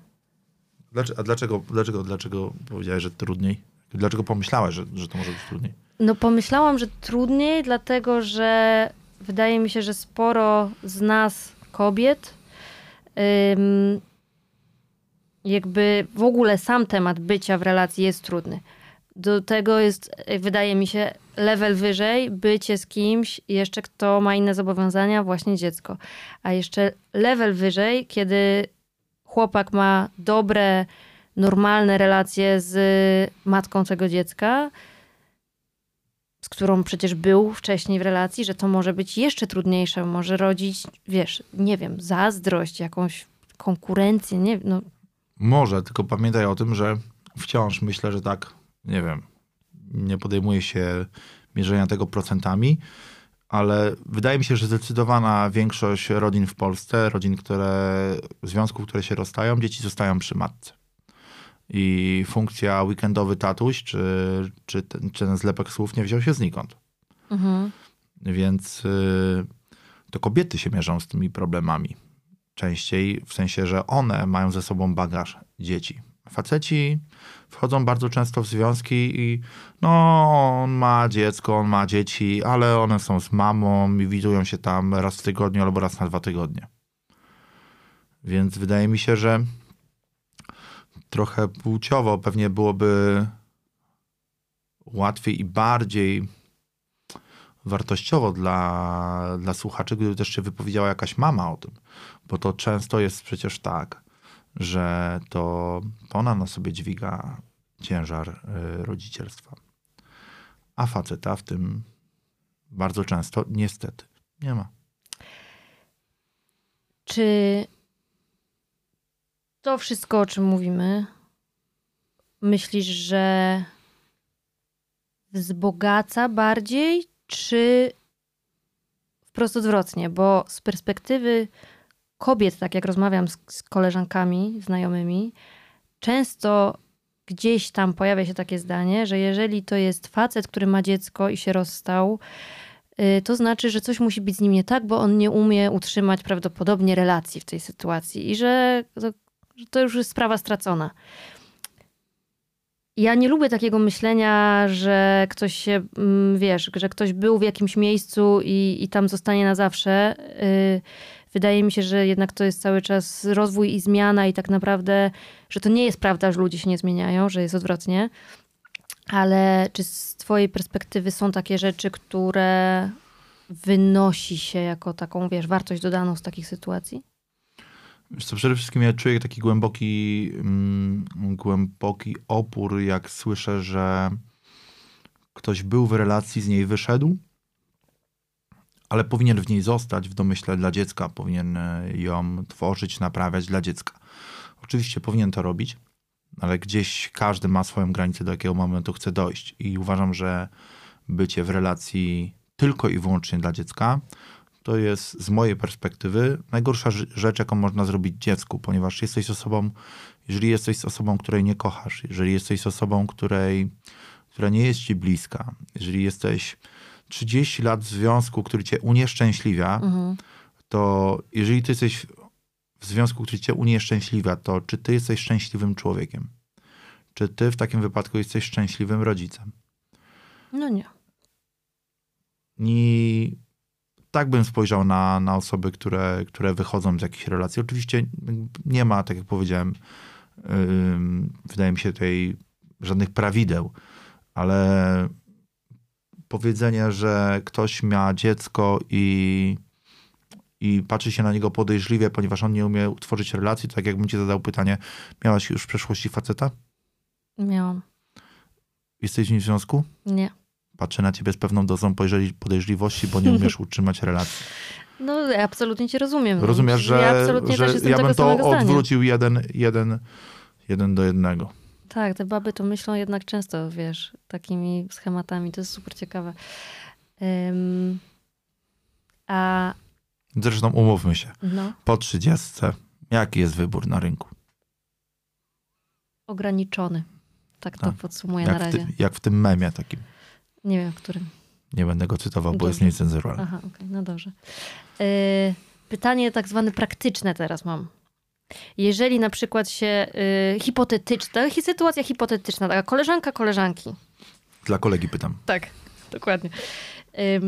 Dlaczego, a dlaczego, dlaczego, dlaczego powiedziałeś, że trudniej? Dlaczego pomyślałeś, że, że to może być trudniej?
No pomyślałam, że trudniej, dlatego że wydaje mi się, że sporo z nas, kobiet, jakby w ogóle sam temat bycia w relacji jest trudny. Do tego jest, wydaje mi się, level wyżej bycie z kimś jeszcze, kto ma inne zobowiązania, właśnie dziecko. A jeszcze level wyżej, kiedy chłopak ma dobre, normalne relacje z matką tego dziecka, z którą przecież był wcześniej w relacji, że to może być jeszcze trudniejsze, może rodzić, wiesz, nie wiem, zazdrość, jakąś konkurencję, nie no
Może, tylko pamiętaj o tym, że wciąż myślę, że tak, nie wiem, nie podejmuję się mierzenia tego procentami, ale wydaje mi się, że zdecydowana większość rodzin w Polsce, rodzin, które, związków, które się rozstają, dzieci zostają przy matce. I funkcja weekendowy tatuś, czy, czy, ten, czy ten zlepek słów nie wziął się znikąd.
mhm.
Więc y, to kobiety się mierzą z tymi problemami. częściej, w sensie, że one mają ze sobą bagaż dzieci. Faceci wchodzą bardzo często w związki i no, on ma dziecko, on ma dzieci, ale one są z mamą i widują się tam raz w tygodniu albo raz na dwa tygodnie. Więc wydaje mi się, że trochę płciowo pewnie byłoby łatwiej i bardziej wartościowo dla, dla słuchaczy, gdyby też się wypowiedziała jakaś mama o tym. Bo to często jest przecież tak, że to ona na sobie dźwiga ciężar y, rodzicielstwa. A faceta w tym bardzo często niestety nie ma.
Czy to wszystko, o czym mówimy, myślisz, że wzbogaca bardziej, czy wprost odwrotnie? Bo z perspektywy kobiet, tak jak rozmawiam z, z koleżankami, znajomymi, często gdzieś tam pojawia się takie zdanie, że jeżeli to jest facet, który ma dziecko i się rozstał, y, to znaczy, że coś musi być z nim nie tak, bo on nie umie utrzymać prawdopodobnie relacji w tej sytuacji i że że to już jest sprawa stracona. Ja nie lubię takiego myślenia, że ktoś się, mm, wiesz, że ktoś był w jakimś miejscu i, i tam zostanie na zawsze. Y, wydaje mi się, że jednak to jest cały czas rozwój i zmiana i tak naprawdę, że to nie jest prawda, że ludzie się nie zmieniają, że jest odwrotnie. Ale czy z twojej perspektywy są takie rzeczy, które wynosi się jako taką, wiesz, wartość dodaną z takich sytuacji?
Co, przede wszystkim ja czuję taki głęboki, mm, głęboki opór, jak słyszę, że ktoś był w relacji, z niej wyszedł, ale powinien w niej zostać w domyśle dla dziecka, powinien ją tworzyć, naprawiać dla dziecka. Oczywiście powinien to robić, ale gdzieś każdy ma swoją granicę, do jakiego momentu chce dojść. I uważam, że bycie w relacji tylko i wyłącznie dla dziecka to jest z mojej perspektywy najgorsza rzecz, jaką można zrobić dziecku, ponieważ jesteś osobą, jeżeli jesteś osobą, której nie kochasz, jeżeli jesteś osobą, której, która nie jest ci bliska, jeżeli jesteś 30 lat w związku, który cię unieszczęśliwia, mhm. to jeżeli ty jesteś w związku, który cię unieszczęśliwia, to czy ty jesteś szczęśliwym człowiekiem? Czy ty w takim wypadku jesteś szczęśliwym rodzicem?
No nie.
I tak bym spojrzał na, na osoby, które, które wychodzą z jakichś relacji. Oczywiście nie ma, tak jak powiedziałem, yy, wydaje mi się tutaj żadnych prawideł, ale powiedzenie, że ktoś ma dziecko i, i patrzy się na niego podejrzliwie, ponieważ on nie umie utworzyć relacji, to tak jakbym ci zadał pytanie, miałaś już w przeszłości faceta?
Miałam.
Jesteś w nim w związku?
Nie.
Patrzę na ciebie z pewną dozą podejrzliwości, bo nie umiesz [LAUGHS] utrzymać relacji.
No, ja absolutnie cię rozumiem.
Rozumiesz, że ja, absolutnie że ja bym to odwrócił jeden, jeden, jeden do jednego.
Tak, te baby to myślą jednak często, wiesz, takimi schematami. To jest super ciekawe. Um, a...
Zresztą umówmy się. No. Po trzydziestce, jaki jest wybór na rynku?
Ograniczony. Tak to tak. podsumuję na razie.
Ty, jak w tym memie takim.
Nie wiem, w którym.
Nie będę go cytował, dobrze. bo jest niecenzuralny.
Aha, okej, okay, no dobrze. Yy, pytanie tak zwane praktyczne teraz mam. Jeżeli na przykład się yy, hipotetyczna, sytuacja hipotetyczna, taka koleżanka koleżanki.
Dla kolegi pytam.
Tak, dokładnie. Yy,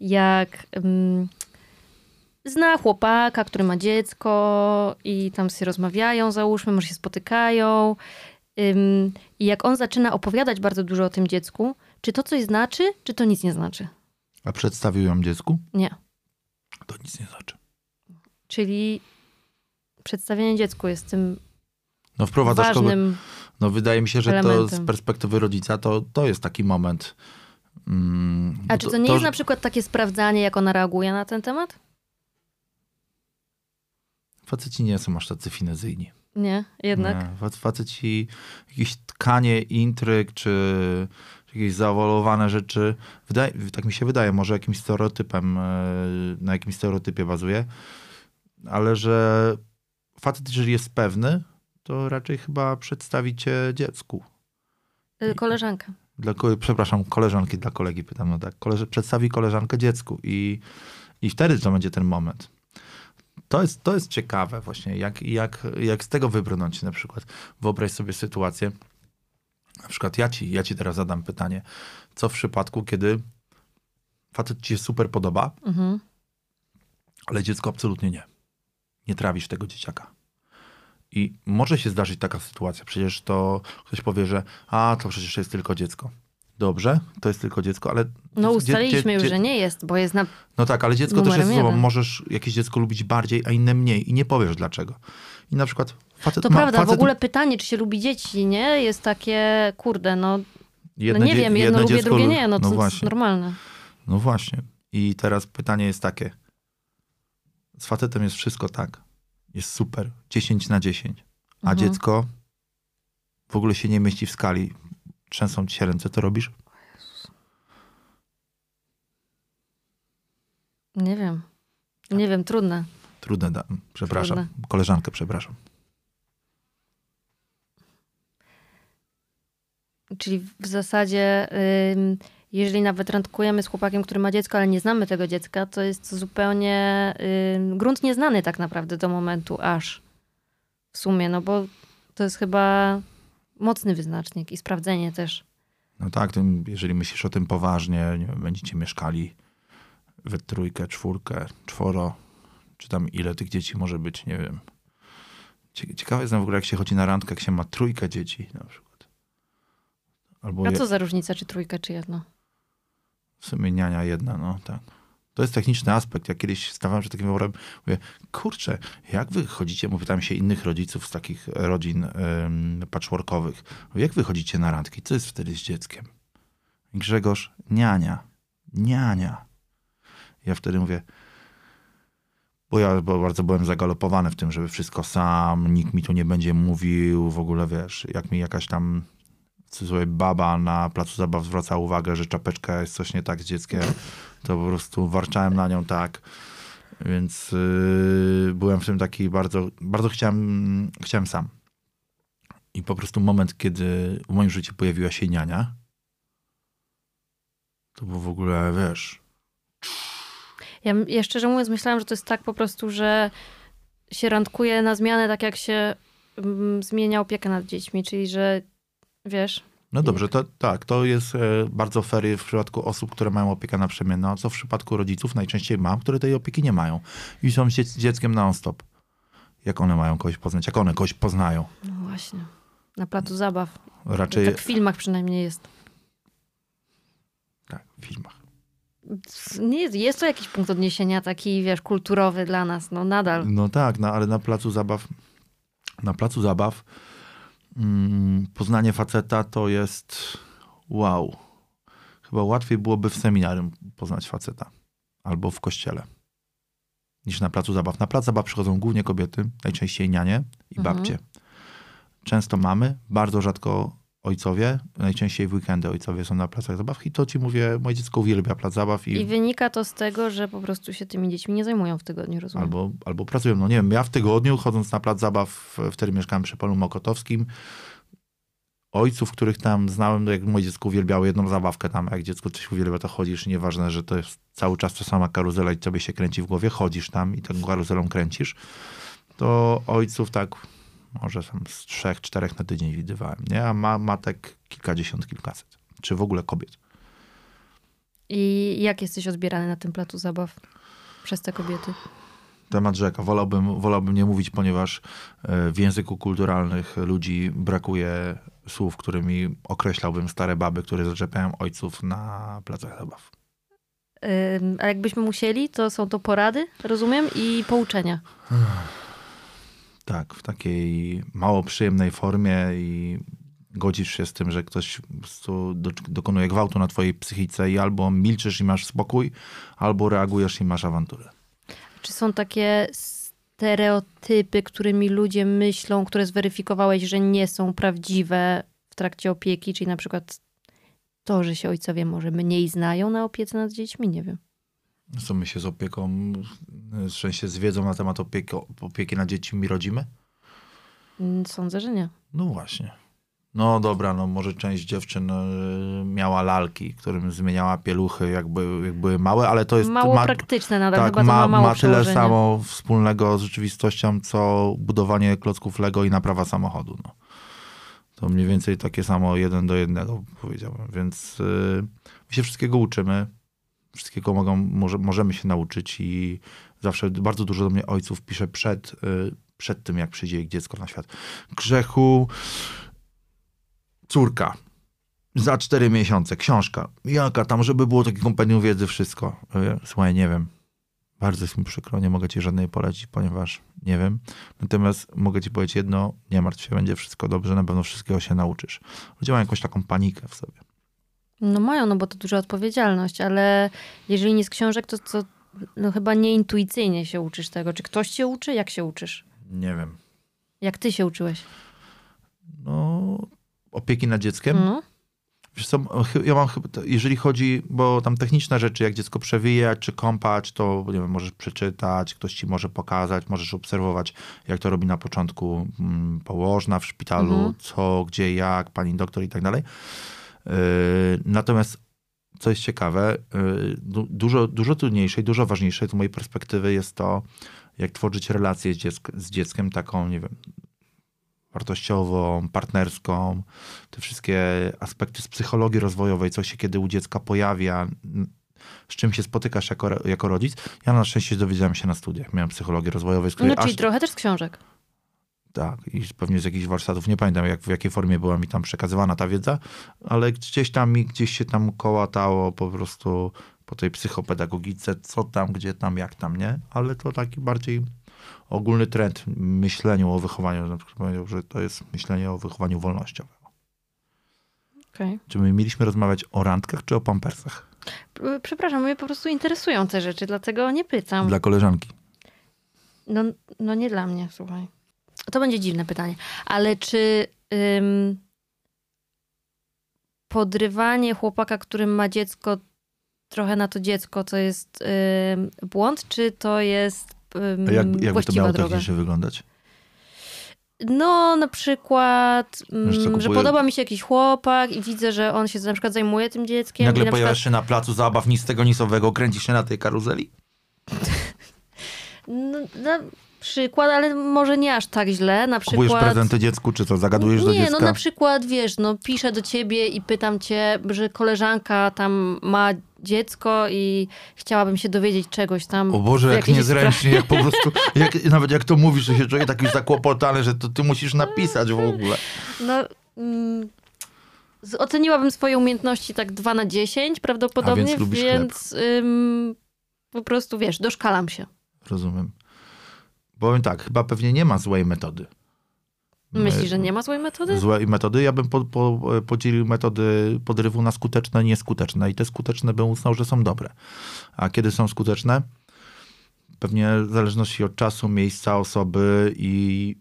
jak zna chłopaka, który ma dziecko i tam się rozmawiają, załóżmy, może się spotykają. I jak on zaczyna opowiadać bardzo dużo o tym dziecku, czy to coś znaczy, czy to nic nie znaczy?
A przedstawił ją dziecku?
Nie.
To nic nie znaczy.
Czyli przedstawienie dziecku jest tym
no, wprowadzasz
ważnym
kogo... No wydaje mi się, że elementem. to z perspektywy rodzica to, to jest taki moment.
Mm, A czy to, to nie to, jest na przykład takie sprawdzanie, jak ona reaguje na ten temat?
Faceci nie są aż tacy finezyjni.
Nie, jednak.
Nie. Faceci jakieś tkanie intryg, czy jakieś zaawolowane rzeczy, wydaje, tak mi się wydaje, może jakimś stereotypem, e, na jakimś stereotypie bazuje, ale że facet, jeżeli jest pewny, to raczej chyba przedstawi cię dziecku.
Y, koleżankę.
Dla, przepraszam, koleżanki dla kolegi pytam, no tak. Koleż przedstawi koleżankę dziecku i, i wtedy to będzie ten moment. To jest, to jest ciekawe właśnie, jak, jak, jak z tego wybrnąć na przykład. Wyobraź sobie sytuację, na przykład ja ci, ja ci teraz zadam pytanie, co w przypadku, kiedy facet ci się super podoba,
Mhm.
ale dziecko absolutnie nie. Nie trawisz tego dzieciaka. I może się zdarzyć taka sytuacja. Przecież to ktoś powie, że a, to przecież jest tylko dziecko. Dobrze, to jest tylko dziecko, ale...
No
dzie-
ustaliliśmy
dzie-
już, że nie jest, bo jest na...
No tak, ale dziecko też jest sobą. Możesz jakieś dziecko lubić bardziej, a inne mniej. I nie powiesz dlaczego. I na przykład facet
To
ma,
prawda, w
facet,
ogóle pytanie, czy się lubi dzieci, nie? Jest takie, kurde, no, no nie wiem, jedno lubię,
dziecko
drugie nie, no to jest normalne.
No właśnie. I teraz pytanie jest takie. Z facetem jest wszystko tak. Jest super. 10 na 10. A
Mhm.
dziecko w ogóle się nie mieści w skali. Trzęsą ci się ręce, to robisz?
Nie wiem. Nie wiem, trudne.
Trudne, da- przepraszam.
Trudne.
Koleżankę, przepraszam.
Czyli w zasadzie, jeżeli nawet randkujemy z chłopakiem, który ma dziecko, ale nie znamy tego dziecka, to jest zupełnie grunt nieznany tak naprawdę do momentu aż w sumie, no bo to jest chyba mocny wyznacznik i sprawdzenie też.
No tak, jeżeli myślisz o tym poważnie, nie wiem, będziecie mieszkali we trójkę, czwórkę, czworo, czy tam ile tych dzieci może być, nie wiem. Cie- Ciekawe jest w ogóle, jak się chodzi na randkę, jak się ma trójkę dzieci na przykład. Albo
A
je,
co za różnica, czy trójka, czy jedno?
w sumie niania jedna, no tak. To jest techniczny aspekt. Ja kiedyś stawałem przed takim wyborem, mówię, kurczę, jak wy chodzicie, bo pytałem się innych rodziców z takich rodzin ym, patchworkowych, mówię, jak wy chodzicie na randki, co jest wtedy z dzieckiem? Grzegorz, niania, niania. Ja wtedy mówię, bo ja bardzo byłem zagalopowany w tym, żeby wszystko sam, nikt mi tu nie będzie mówił, w ogóle wiesz, jak mi jakaś tam cudzysłowie baba na placu zabaw zwraca uwagę, że czapeczka jest coś nie tak z dzieckiem, to po prostu warczałem na nią tak. Więc yy, byłem w tym taki bardzo, bardzo chciałem, chciałem sam. I po prostu moment, kiedy w moim życiu pojawiła się niania, to było w ogóle, wiesz,
Ja, ja szczerze mówiąc myślałam, że to jest tak po prostu, że się randkuje na zmianę, tak jak się mm, zmienia opiekę nad dziećmi, czyli że wiesz,
No dobrze, to tak, to jest e, bardzo fair w przypadku osób, które mają opiekę naprzemienną, a co w przypadku rodziców najczęściej mam, które tej opieki nie mają i są z dzieckiem non-stop. Jak one mają kogoś poznać? Jak one kogoś poznają?
no właśnie, na placu zabaw.
Raczej
Tak w filmach przynajmniej jest.
tak, w filmach.
Nie jest, jest to jakiś punkt odniesienia taki, wiesz, kulturowy dla nas, no nadal.
No tak, no, ale na placu zabaw, na placu zabaw mm, poznanie faceta to jest wow. Chyba łatwiej byłoby w seminarium poznać faceta albo w kościele niż na placu zabaw. Na plac zabaw przychodzą głównie kobiety, najczęściej nianie i
Mhm.
babcie. Często mamy, bardzo rzadko ojcowie, najczęściej w weekendy ojcowie są na placach zabaw i to ci mówię, moje dziecko uwielbia plac zabaw i,
I wynika to z tego, że po prostu się tymi dziećmi nie zajmują w tygodniu, rozumiem.
albo, albo pracują. No nie wiem, ja w tygodniu chodząc na plac zabaw, wtedy mieszkałem przy Polu Mokotowskim, ojców, których tam znałem, jak moje dziecko uwielbiało jedną zabawkę tam, jak dziecko coś uwielbia, to chodzisz, nieważne, że to jest cały czas ta sama karuzela i tobie się kręci w głowie, chodzisz tam i tą karuzelą kręcisz, to ojców tak może tam z trzech, czterech na tydzień widywałem, nie? A ma, matek kilkadziesiąt, kilkaset. Czy w ogóle kobiet.
I jak jesteś odbierany na tym placu zabaw przez te kobiety?
temat rzeka. Wolałbym, wolałbym nie mówić, ponieważ e, w języku kulturalnych ludzi brakuje słów, którymi określałbym stare baby, które zaczepiają ojców na placach zabaw.
A jakbyśmy musieli, to są to porady, rozumiem, i pouczenia.
Tak, w takiej mało przyjemnej formie i godzisz się z tym, że ktoś do, dokonuje gwałtu na twojej psychice i albo milczysz i masz spokój, albo reagujesz i masz awanturę.
Czy są takie stereotypy, którymi ludzie myślą, które zweryfikowałeś, że nie są prawdziwe w trakcie opieki? Czyli na przykład to, że się ojcowie może mniej znają na opiece nad dziećmi? Nie wiem.
Co my się z opieką, w sensie z wiedzą na temat opieki, opieki nad dziećmi rodzimy?
Mm, Sądzę, że nie.
No właśnie. No dobra, no może część dziewczyn y, miała lalki, którym zmieniała pieluchy, jakby, jak były małe, ale to jest...
Mało
ma,
praktyczne nadal,
tak,
chyba
ma,
ma
ma tyle samo wspólnego z rzeczywistością, co budowanie klocków Lego i naprawa samochodu. No. To mniej więcej takie samo jeden do jednego powiedziałbym, więc y, my się wszystkiego uczymy, wszystkiego mogą, może, możemy się nauczyć i zawsze bardzo dużo do mnie ojców pisze przed, y, przed tym, jak przyjdzie ich dziecko na świat. Grzechu, córka, za cztery miesiące, książka. Jaka tam, żeby było takie kompendium wiedzy, wszystko. Słuchaj, nie wiem. Bardzo jest mi przykro, nie mogę ci żadnej polecić, ponieważ nie wiem. Natomiast mogę ci powiedzieć jedno, nie martw się, będzie wszystko dobrze, na pewno wszystkiego się nauczysz. Ludzie mają jakąś taką panikę w sobie.
No mają, no bo to duża odpowiedzialność, ale jeżeli nie z książek, to, to no chyba nieintuicyjnie się uczysz tego. Czy ktoś cię uczy? Jak się uczysz?
Nie wiem.
Jak ty się uczyłeś?
No, opieki nad dzieckiem.
No.
Wiesz co, ja mam chyba, jeżeli chodzi, bo tam techniczne rzeczy, jak dziecko przewija, czy kąpać, to nie wiem, możesz przeczytać, ktoś ci może pokazać, możesz obserwować, jak to robi na początku mm, położna w szpitalu,
Mhm.
co, gdzie, jak, pani doktor i tak dalej. Yy, Natomiast, co jest ciekawe, yy, du- dużo, dużo trudniejsze i dużo ważniejsze z mojej perspektywy jest to, jak tworzyć relację z, dzieck- z dzieckiem taką, nie wiem, wartościową, partnerską, te wszystkie aspekty z psychologii rozwojowej, co się kiedy u dziecka pojawia, z czym się spotykasz jako, jako rodzic. Ja na szczęście dowiedziałem się na studiach. Miałem psychologię rozwojową, z której
No czyli
aż,
trochę też z książek.
Tak, i pewnie z jakichś warsztatów, nie pamiętam jak, w jakiej formie była mi tam przekazywana ta wiedza, ale gdzieś tam mi, gdzieś się tam kołatało po prostu po tej psychopedagogice, co tam, gdzie tam, jak tam, nie? Ale to taki bardziej ogólny trend myśleniu o wychowaniu. Na przykład powiedział, że to jest myślenie o wychowaniu wolnościowym.
Okej.
Czy my mieliśmy rozmawiać o randkach czy o pampersach?
Przepraszam, mnie po prostu interesują te rzeczy, dlatego nie pytam.
Dla koleżanki.
No, no nie dla mnie, słuchaj. To będzie dziwne pytanie. Ale czy ym, podrywanie chłopaka, który ma dziecko, trochę na to dziecko, to jest ym, błąd, czy to jest ym,
A jak, jakby to miało
droga?
technicznie wyglądać?
No, na przykład, że podoba mi się jakiś chłopak i widzę, że on się na przykład zajmuje tym dzieckiem.
Nagle
na
pojawiasz
przykład,
się na placu zabaw nic z tego nisowego, kręcisz się na tej karuzeli? [LAUGHS]
no, na przykład, ale może nie aż tak źle. Na
Kupujesz
przykład...
prezenty dziecku, czy co? Zagadujesz do
Nie,
dziecka?
no na przykład, wiesz, no piszę do ciebie i pytam cię, że koleżanka tam ma dziecko i chciałabym się dowiedzieć czegoś tam.
O Boże, jak niezręcznie, jak po prostu, jak, nawet jak to mówisz, to się czuję taki już zakłopotany, że to ty musisz napisać w ogóle.
No, mm, oceniłabym swoje umiejętności tak 2 na 10 prawdopodobnie,
A więc
więc ym, po prostu, wiesz, doszkalam się.
Rozumiem. Powiem tak, chyba pewnie nie ma złej metody.
Myślisz, że nie ma złej metody?
Złej metody. Ja bym po, po, podzielił metody podrywu na skuteczne, nieskuteczne. I te skuteczne bym uznał, że są dobre. A kiedy są skuteczne? Pewnie w zależności od czasu, miejsca, osoby i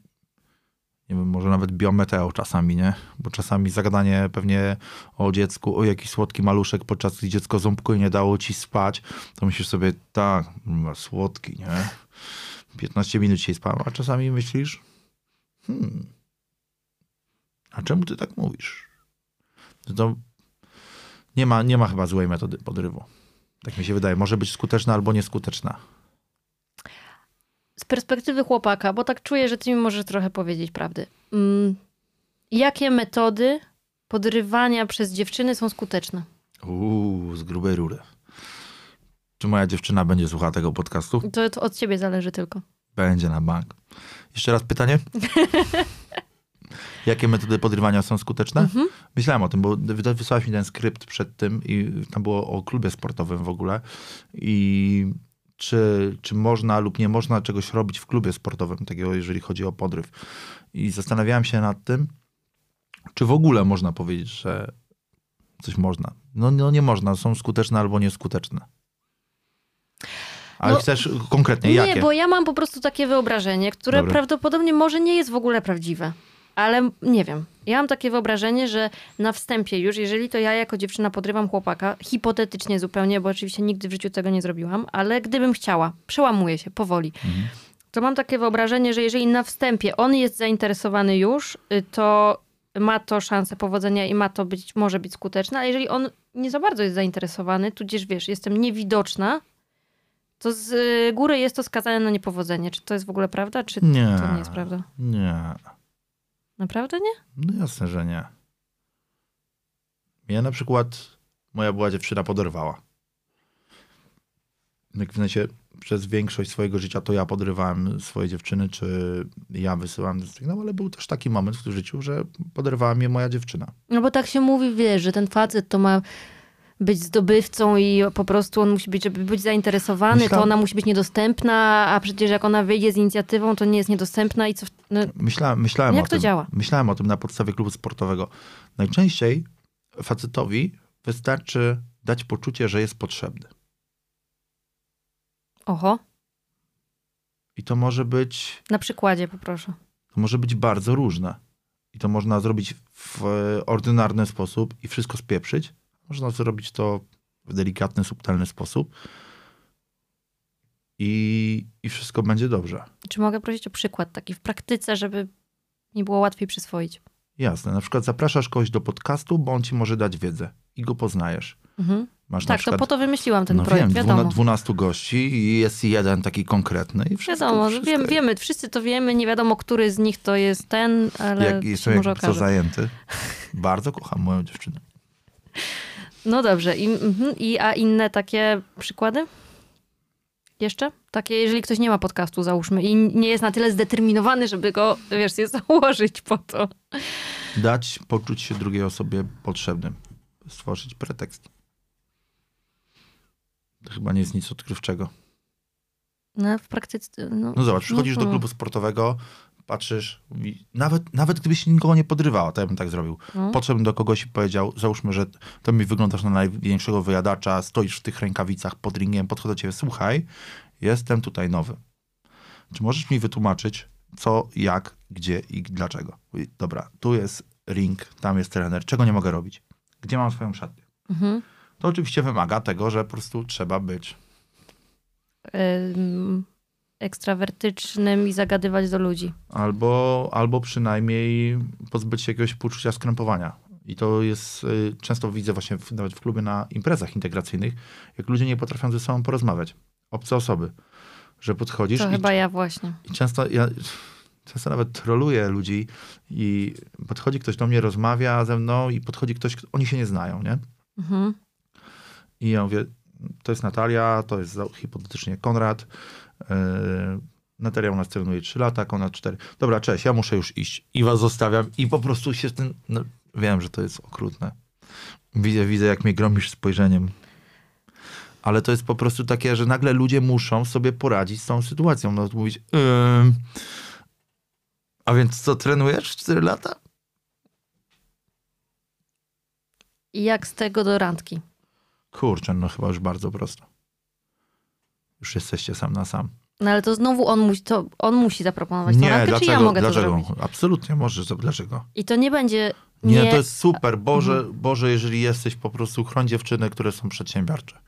nie wiem, może nawet biometeo czasami, nie? Bo czasami zagadanie pewnie o dziecku, o jakiś słodki maluszek, podczas gdy dziecko ząbkuje i nie dało ci spać, to myślisz sobie, tak, słodki, nie? 15 minut się spałem, a czasami myślisz, hmm, a czemu ty tak mówisz? No To nie ma, nie ma chyba złej metody podrywu. Tak mi się wydaje. Może być skuteczna albo nieskuteczna.
Z perspektywy chłopaka, bo tak czuję, że ty mi możesz trochę powiedzieć prawdy. Mm, jakie metody podrywania przez dziewczyny są skuteczne?
Uuu, z grubej rury. Czy moja dziewczyna będzie słuchała tego podcastu?
To, to od ciebie zależy tylko.
Będzie na bank. Jeszcze raz pytanie. [LAUGHS] Jakie metody podrywania są skuteczne?
Mhm.
Myślałem o tym, bo wy- wysłałeś mi ten skrypt przed tym i tam było o klubie sportowym w ogóle. I czy, czy można lub nie można czegoś robić w klubie sportowym, takiego jeżeli chodzi o podryw. I zastanawiałem się nad tym, czy w ogóle można powiedzieć, że coś można. No, no nie można, są skuteczne albo nieskuteczne. Ale
No,
chcesz konkretnie,
Nie,
jakie?
bo ja mam po prostu takie wyobrażenie, które
Dobra.
prawdopodobnie może nie jest w ogóle prawdziwe. Ale nie wiem. Ja mam takie wyobrażenie, że na wstępie już, jeżeli to ja jako dziewczyna podrywam chłopaka, hipotetycznie zupełnie, bo oczywiście nigdy w życiu tego nie zrobiłam, ale gdybym chciała, przełamuję się powoli, to mam takie wyobrażenie, że jeżeli na wstępie on jest zainteresowany już, y, to ma to szansę powodzenia i ma to być, może być skuteczne, a jeżeli on nie za bardzo jest zainteresowany, tudzież wiesz, jestem niewidoczna, to z góry jest to skazane na niepowodzenie. Czy to jest w ogóle prawda, czy
Nie.
to nie jest prawda?
Nie.
Naprawdę nie?
No jasne, że nie. Mnie na przykład moja była dziewczyna poderwała. Jak w sensie przez większość swojego życia to ja podrywałem swoje dziewczyny, czy ja wysyłałem sygnał, ale był też taki moment w życiu, że poderwała mnie moja dziewczyna.
No bo tak się mówi, wiesz, że ten facet to ma być zdobywcą i po prostu on musi być, żeby być zainteresowany,
Myślałem-
to ona musi być niedostępna, a przecież jak ona wyjdzie z inicjatywą, to nie jest niedostępna i co... No,
Myślałem, myślałem
Jak
o
to
tym.
działa?
Myślałem o tym na podstawie klubu sportowego. Najczęściej facetowi wystarczy dać poczucie, że jest potrzebny.
oho,
I to może być
na przykładzie poproszę.
to może być bardzo różne. I to można zrobić w ordynarny sposób i wszystko spieprzyć. Można zrobić to w delikatny, subtelny sposób. I, I wszystko będzie dobrze.
Czy mogę prosić o przykład taki w praktyce, żeby mi było łatwiej przyswoić?
Jasne. Na przykład zapraszasz kogoś do podcastu, bo on ci może dać wiedzę i go poznajesz.
Mhm.
Masz
Tak,
przykład
to po to wymyśliłam ten
no
projekt,
wiem,
wiadomo.
12, 12 gości i jest jeden taki konkretny i wszystko,
Wiadomo,
wszystko
wiem, wiemy, wszyscy to wiemy, nie wiadomo, który z nich to jest ten, ale
Jak
może
jak co zajęty. [LAUGHS] Bardzo kocham moją dziewczynę.
No dobrze, I, mhm, i a inne takie przykłady? Jeszcze? Takie, jeżeli ktoś nie ma podcastu, załóżmy, i nie jest na tyle zdeterminowany, żeby go, wiesz, je założyć po to.
Dać poczuć się drugiej osobie potrzebnym. Stworzyć pretekst. To chyba nie jest nic odkrywczego.
No, w praktyce, no,
No zobacz, przychodzisz do
Mhm.
klubu sportowego, patrzysz, nawet, nawet gdybyś nikogo nie podrywała, to ja bym tak zrobił.
no.
Podszedłbym do kogoś i powiedział, załóżmy, że to mi wyglądasz na największego wyjadacza, stoisz w tych rękawicach pod ringiem, podchodzę do ciebie, słuchaj, jestem tutaj nowy. Czy możesz mi wytłumaczyć, co, jak, gdzie i dlaczego? Dobra, tu jest ring, tam jest trener, czego nie mogę robić? Gdzie mam swoją szatnię?
Mhm.
To oczywiście wymaga tego, że po prostu trzeba być.
Ym, ekstrawertycznym i zagadywać do ludzi.
Albo, albo przynajmniej pozbyć się jakiegoś poczucia skrępowania. I to jest, y, często widzę właśnie w, nawet w klubie na imprezach integracyjnych, jak ludzie nie potrafią ze sobą porozmawiać. Obce osoby. Że podchodzisz
To chyba ja właśnie.
i często ja często nawet troluję ludzi i podchodzi ktoś do mnie, rozmawia ze mną i podchodzi ktoś, kto- oni się nie znają, nie?
Mhm.
I ja mówię, to jest Natalia, to jest hipotetycznie Konrad. Yy, Natalia u nas trenuje 3 lata, Konrad 4. Dobra, cześć, ja muszę już iść. I was zostawiam i po prostu się tym... No, wiem, że to jest okrutne. Widzę, widzę, jak mnie gromisz spojrzeniem. Ale to jest po prostu takie, że nagle ludzie muszą sobie poradzić z tą sytuacją. No, mówić, «Ym, a więc co, trenujesz 4 lata?
I jak z tego do randki?
Kurczę, no chyba już bardzo prosto. Już jesteście sam na sam.
No ale to znowu on musi, to on musi zaproponować tą
Nie,
randkę,
dlaczego?
czy ja mogę
dlaczego?
to zrobić?
Absolutnie możesz. Dlaczego?
I to nie będzie...
Nie,
Nie, Mhm.
to jest super. Boże, Boże, jeżeli jesteś po prostu, chroń dziewczyny, które są przedsiębiorcze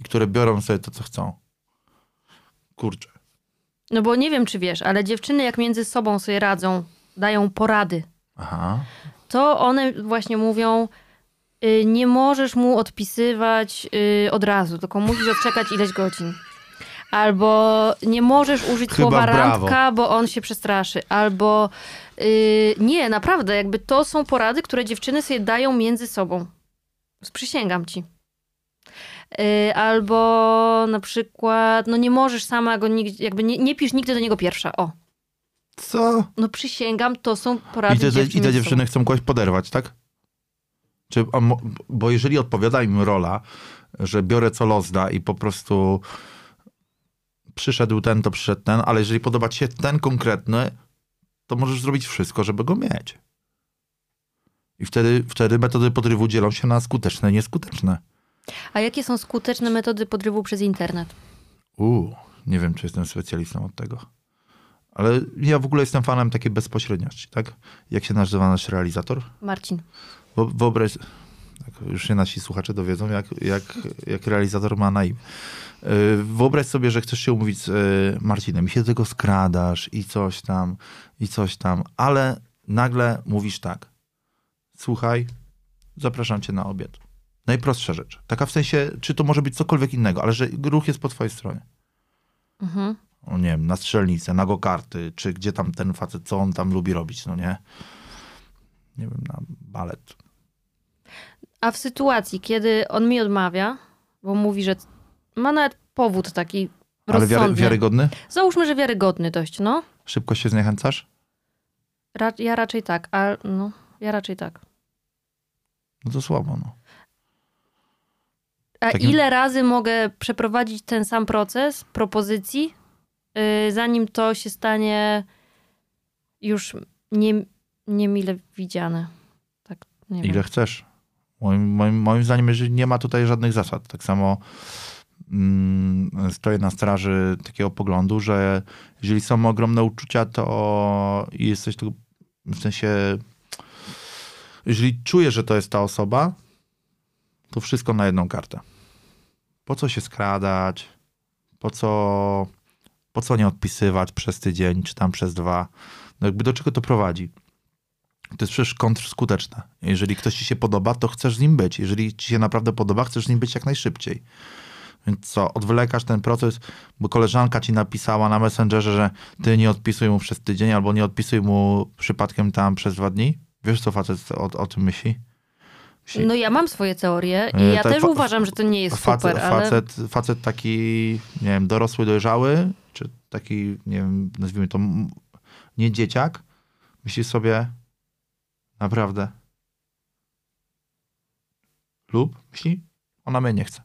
i które biorą sobie to, co chcą. Kurczę.
No bo nie wiem, czy wiesz, ale dziewczyny jak między sobą sobie radzą, dają porady,
Aha.
to one właśnie mówią, nie możesz mu odpisywać y, od razu, tylko musisz odczekać ileś godzin. Albo nie możesz użyć
Chyba
słowa
brawo.
randka, bo on się przestraszy. Albo y, nie, naprawdę, jakby to są porady, które dziewczyny sobie dają między sobą. Przysięgam ci. Y, Albo na przykład, no nie możesz sama go nigdzie, jakby nie, nie pisz nigdy do niego pierwsza. O,
Co?
no przysięgam, to są porady
I te, I te dziewczyny chcą kogoś poderwać, tak? Czy, bo jeżeli odpowiada im rola, że biorę co los da i po prostu przyszedł ten, to przyszedł ten, ale jeżeli podoba ci się ten konkretny, to możesz zrobić wszystko, żeby go mieć. I wtedy, wtedy metody podrywu dzielą się na skuteczne i nieskuteczne.
A jakie są skuteczne metody podrywu przez internet?
Uuu, nie wiem, czy jestem specjalistą od tego. Ale ja w ogóle jestem fanem takiej bezpośredniości, tak? Jak się nazywa nasz realizator?
Marcin.
Wyobraź, już się nasi słuchacze dowiedzą, jak, jak, jak realizator ma na imię. Yy, Wyobraź sobie, że chcesz się umówić z yy, Marcinem i się do tego skradasz i coś tam, i coś tam, ale nagle mówisz tak. słuchaj, zapraszam cię na obiad. Najprostsza rzecz. Taka w sensie, czy to może być cokolwiek innego, ale że ruch jest po twojej stronie.
Mhm.
O, nie wiem, na strzelnicę, na go-karty, czy gdzie tam ten facet, co on tam lubi robić, no nie? Nie wiem, na balet.
A w sytuacji, kiedy on mi odmawia, bo mówi, że ma nawet powód taki
Ale
rozsądny.
wiarygodny?
Załóżmy, że wiarygodny dość, no.
Szybko się zniechęcasz?
Ra ja raczej tak, a no, ja raczej tak.
No to słabo, no.
A
Takim-
ile razy mogę przeprowadzić ten sam proces propozycji, yy, zanim to się stanie już nie, niemile widziane? Tak, nie
Ile
wiem.
chcesz. Moim, moim, moim zdaniem, nie ma tutaj żadnych zasad. Tak samo mm, stoję na straży takiego poglądu, że jeżeli są ogromne uczucia, to jesteś tu, w sensie, jeżeli czujesz, że to jest ta osoba, to wszystko na jedną kartę. Po co się skradać? Po co, po co nie odpisywać przez tydzień, czy tam przez dwa? No jakby do czego to prowadzi? To jest przecież kontrskuteczne. Jeżeli ktoś ci się podoba, to chcesz z nim być. Jeżeli ci się naprawdę podoba, chcesz z nim być jak najszybciej. Więc co, odwlekasz ten proces, bo koleżanka ci napisała na Messengerze, że ty nie odpisuj mu przez tydzień, albo nie odpisuj mu przypadkiem tam przez dwa dni? Wiesz, co facet o, o tym myśli? myśli
No ja mam swoje teorie i
E,
ja też uważam, że to nie jest
facet,
super, ale...
facet, facet taki, nie wiem, dorosły, dojrzały, czy taki, nie wiem, nazwijmy to, nie dzieciak, myśli sobie, naprawdę, lub myśli, ona mnie nie chce.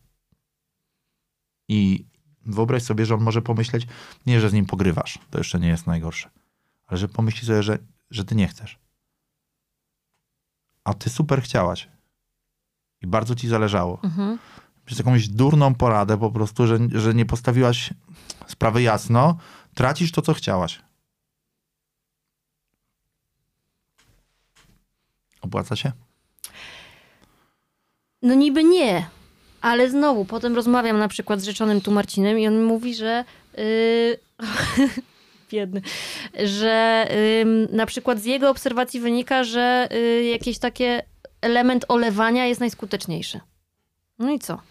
I wyobraź sobie, że on może pomyśleć, nie, że z nim pogrywasz, to jeszcze nie jest najgorsze, ale że pomyśli sobie, że, że ty nie chcesz. A ty super chciałaś. I bardzo ci zależało
Mhm.
przez jakąś durną poradę po prostu, że, że nie postawiłaś sprawy jasno, tracisz to, co chciałaś. Opłaca się?
No niby nie, ale znowu, potem rozmawiam na przykład z rzeczonym tu Marcinem i on mówi, że yy... [LAUGHS] biedny, że ym, na przykład z jego obserwacji wynika, że y, jakiś takie element olewania jest najskuteczniejszy. No i co?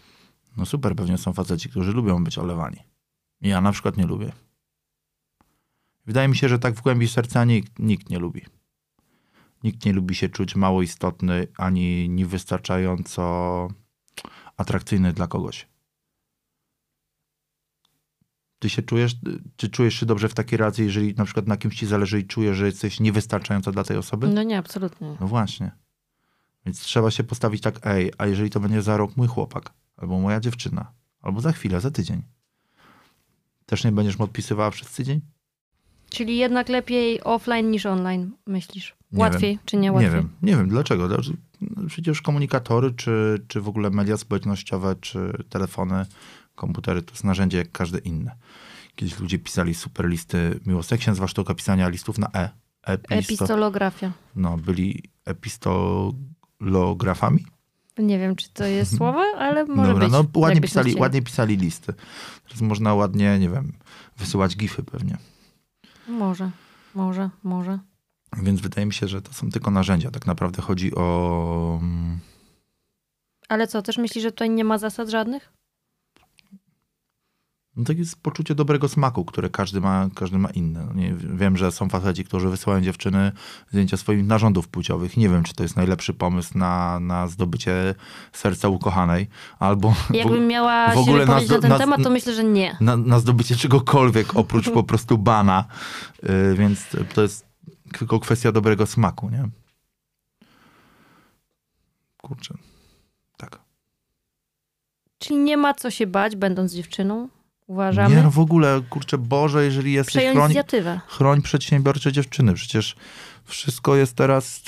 No super, pewnie są faceci, którzy lubią być olewani. Ja na przykład nie lubię. Wydaje mi się, że tak w głębi serca nikt, nikt nie lubi. Nikt nie lubi się czuć mało istotny, ani niewystarczająco atrakcyjny dla kogoś. Ty się czujesz, czy czujesz się dobrze w takiej racji, jeżeli na przykład na kimś ci zależy i czujesz, że jesteś niewystarczająco dla tej osoby?
No nie, absolutnie.
No właśnie. Więc trzeba się postawić tak, ej, a jeżeli to będzie za rok mój chłopak, albo moja dziewczyna, albo za chwilę, za tydzień, też nie będziesz mu odpisywała przez tydzień?
Czyli jednak lepiej offline niż online, myślisz?
Nie
Łatwiej czy nie łatwiej?
Nie wiem, nie wiem dlaczego. Przecież komunikatory, czy, czy w ogóle media społecznościowe, czy telefony, komputery to jest narzędzie jak każde inne. Kiedyś ludzie pisali super listy miłostek. Jak się nazywa sztuka pisania listów na E? Episto,
Epistolografia.
no, byli epistolografami?
Nie wiem, czy to jest [LAUGHS] słowo, ale może
Dobra,
być.
no ładnie pisali, ładnie pisali listy. Teraz można ładnie, nie wiem, wysyłać gify pewnie.
Może, może, może.
Więc wydaje mi się, że to są tylko narzędzia. Tak naprawdę chodzi o... mm,
Ale co, też myślisz, że tutaj nie ma zasad żadnych?
No to jest poczucie dobrego smaku, które każdy ma, każdy ma inne. No nie, wiem, że są faceci, którzy wysyłają dziewczyny zdjęcia swoich narządów płciowych. Nie wiem, czy to jest najlepszy pomysł na, na zdobycie serca ukochanej, albo
Jakbym miała
w ogóle na
na, ten
na-
temat, to myślę, że nie.
na, na zdobycie czegokolwiek oprócz [LAUGHS] po prostu bana. Yy, więc to jest tylko kwestia dobrego smaku, nie? Kurczę. Tak.
Czyli nie ma co się bać, będąc dziewczyną, uważamy.
Nie, no w ogóle, kurczę, Boże, jeżeli jesteś
Przejąć
chroń,
inicjatywę.
chroń przedsiębiorcze dziewczyny. Przecież wszystko jest teraz.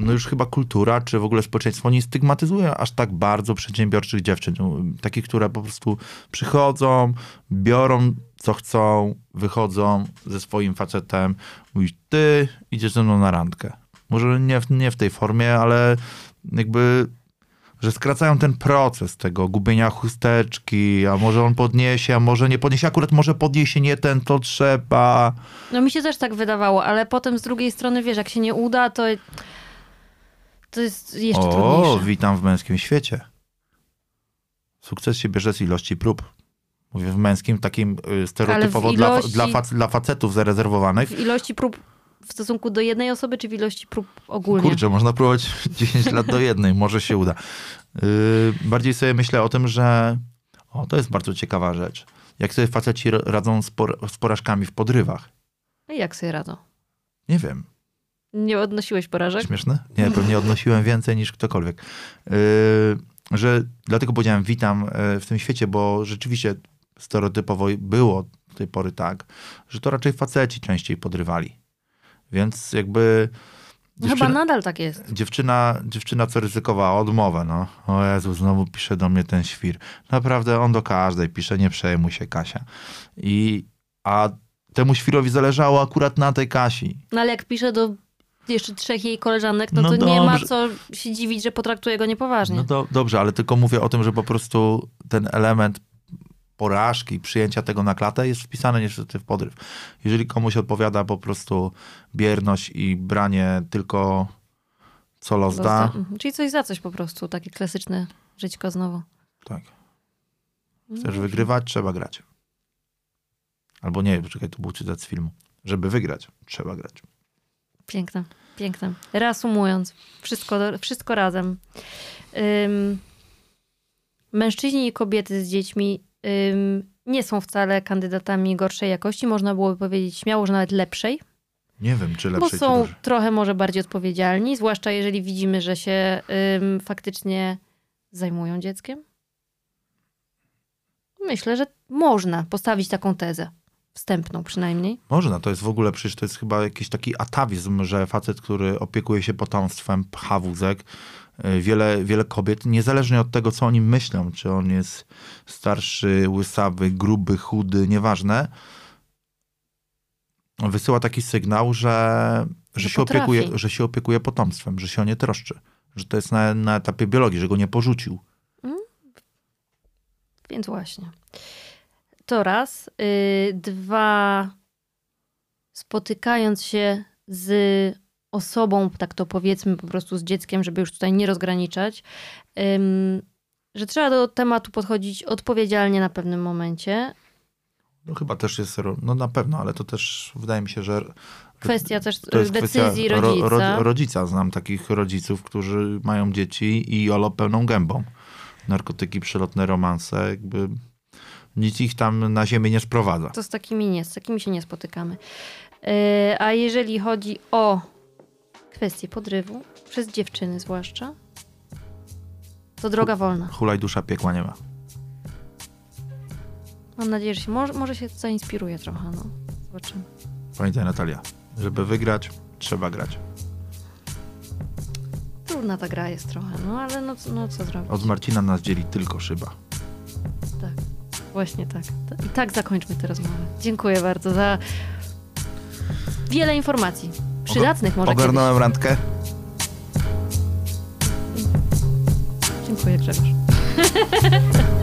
No już chyba kultura, czy w ogóle społeczeństwo nie stygmatyzuje aż tak bardzo przedsiębiorczych dziewczyn. Takich, które po prostu przychodzą, biorą co chcą, wychodzą ze swoim facetem. Mówisz, ty idziesz ze mną na randkę. Może nie w, nie w tej formie, ale jakby że skracają ten proces tego gubienia chusteczki, a może on podniesie, a może nie podniesie, akurat może podniesie nie ten, to trzeba.
No mi się też tak wydawało, ale potem z drugiej strony, wiesz, jak się nie uda, to to jest jeszcze
o,
trudniejsze.
witam w męskim świecie. Sukces się bierze z ilości prób. Mówię w męskim, takim y, stereotypowo
ilości-
dla, dla, fac- dla facetów zarezerwowanych.
W ilości prób w stosunku do jednej osoby, czy w ilości prób ogólnie?
Kurczę, można próbować [LAUGHS] 10 lat do jednej, może się uda. Yy, bardziej sobie myślę o tym, że o, to jest bardzo ciekawa rzecz. Jak sobie faceci radzą z, por- z porażkami w podrywach?
I jak sobie radzą?
Nie wiem.
Nie odnosiłeś porażek?
Śmieszne? Nie, pewnie odnosiłem więcej niż ktokolwiek. Yy, że dlatego powiedziałem witam yy, w tym świecie, bo rzeczywiście stereotypowo było do tej pory tak, że to raczej faceci częściej podrywali. Więc jakby
No Chyba nadal tak jest.
dziewczyna, dziewczyna co ryzykowała odmowę, no. O Jezu, znowu pisze do mnie ten świr. Naprawdę on do każdej pisze, nie przejmuj się Kasia. I, a temu świrowi zależało akurat na tej Kasi.
No ale jak pisze do jeszcze trzech jej koleżanek, no,
No
to nie ma
dobrze.
co się dziwić, że potraktuje go niepoważnie.
No to dobrze, ale tylko mówię o tym, że po prostu ten element porażki przyjęcia tego na klatę jest wpisany niestety w podryw. Jeżeli komuś odpowiada po prostu bierność i branie tylko co los da,
Mhm. Czyli coś za coś po prostu, takie klasyczne żyćko znowu.
tak. Chcesz wygrywać, trzeba grać. Albo nie, poczekaj, to był cytat z filmu. Żeby wygrać, trzeba grać.
Piękne, piękne. Reasumując, wszystko, wszystko razem. Ym, mężczyźni i kobiety z dziećmi ym, nie są wcale kandydatami gorszej jakości. Można byłoby powiedzieć śmiało, że nawet lepszej,
Nie wiem, czy
bo
lepsze, czy
są trochę może bardziej odpowiedzialni, zwłaszcza jeżeli widzimy, że się ym, faktycznie zajmują dzieckiem. Myślę, że można postawić taką tezę. Wstępną przynajmniej.
Można, to jest w ogóle, przecież to jest chyba jakiś taki atawizm, że facet, który opiekuje się potomstwem, pcha wózek, y, wiele, wiele kobiet, niezależnie od tego, co o nim myślą, czy on jest starszy, łysawy, gruby, chudy, nieważne, wysyła taki sygnał, że, że,
Że
się, opiekuje, że się opiekuje potomstwem, że się o nie troszczy, że to jest na, na etapie biologii, że go nie porzucił.
Więc właśnie. To raz. Yy, dwa. Spotykając się z osobą, tak to powiedzmy po prostu z dzieckiem, żeby już tutaj nie rozgraniczać, że trzeba do tematu podchodzić odpowiedzialnie na pewnym momencie.
No chyba też jest, no na pewno, ale to też wydaje mi się, że
Kwestia też decyzji
kwestia ro-
rodzica.
ro- rodzica. Znam takich rodziców, którzy mają dzieci i jolo pełną gębą. Narkotyki, przelotne romanse, jakby nic ich tam na ziemię nie sprowadza.
To z takimi nie, z takimi się nie spotykamy. Yy, a jeżeli chodzi o kwestię podrywu, przez dziewczyny zwłaszcza, to droga wolna.
Hulaj dusza piekła nie ma.
Mam nadzieję, że się może, może się zainspiruje trochę. No. Zobaczymy.
Pamiętaj Natalia, żeby wygrać, trzeba grać.
Trudna ta gra jest trochę, no ale no, no co zrobić?
Od Marcina nas dzieli tylko szyba.
Tak, właśnie tak. I tak zakończmy tę rozmowę. Dziękuję bardzo za wiele informacji. Przydatnych może
Ogarnąłem randkę?
kiedyś. Dziękuję Grzegorz. [LAUGHS]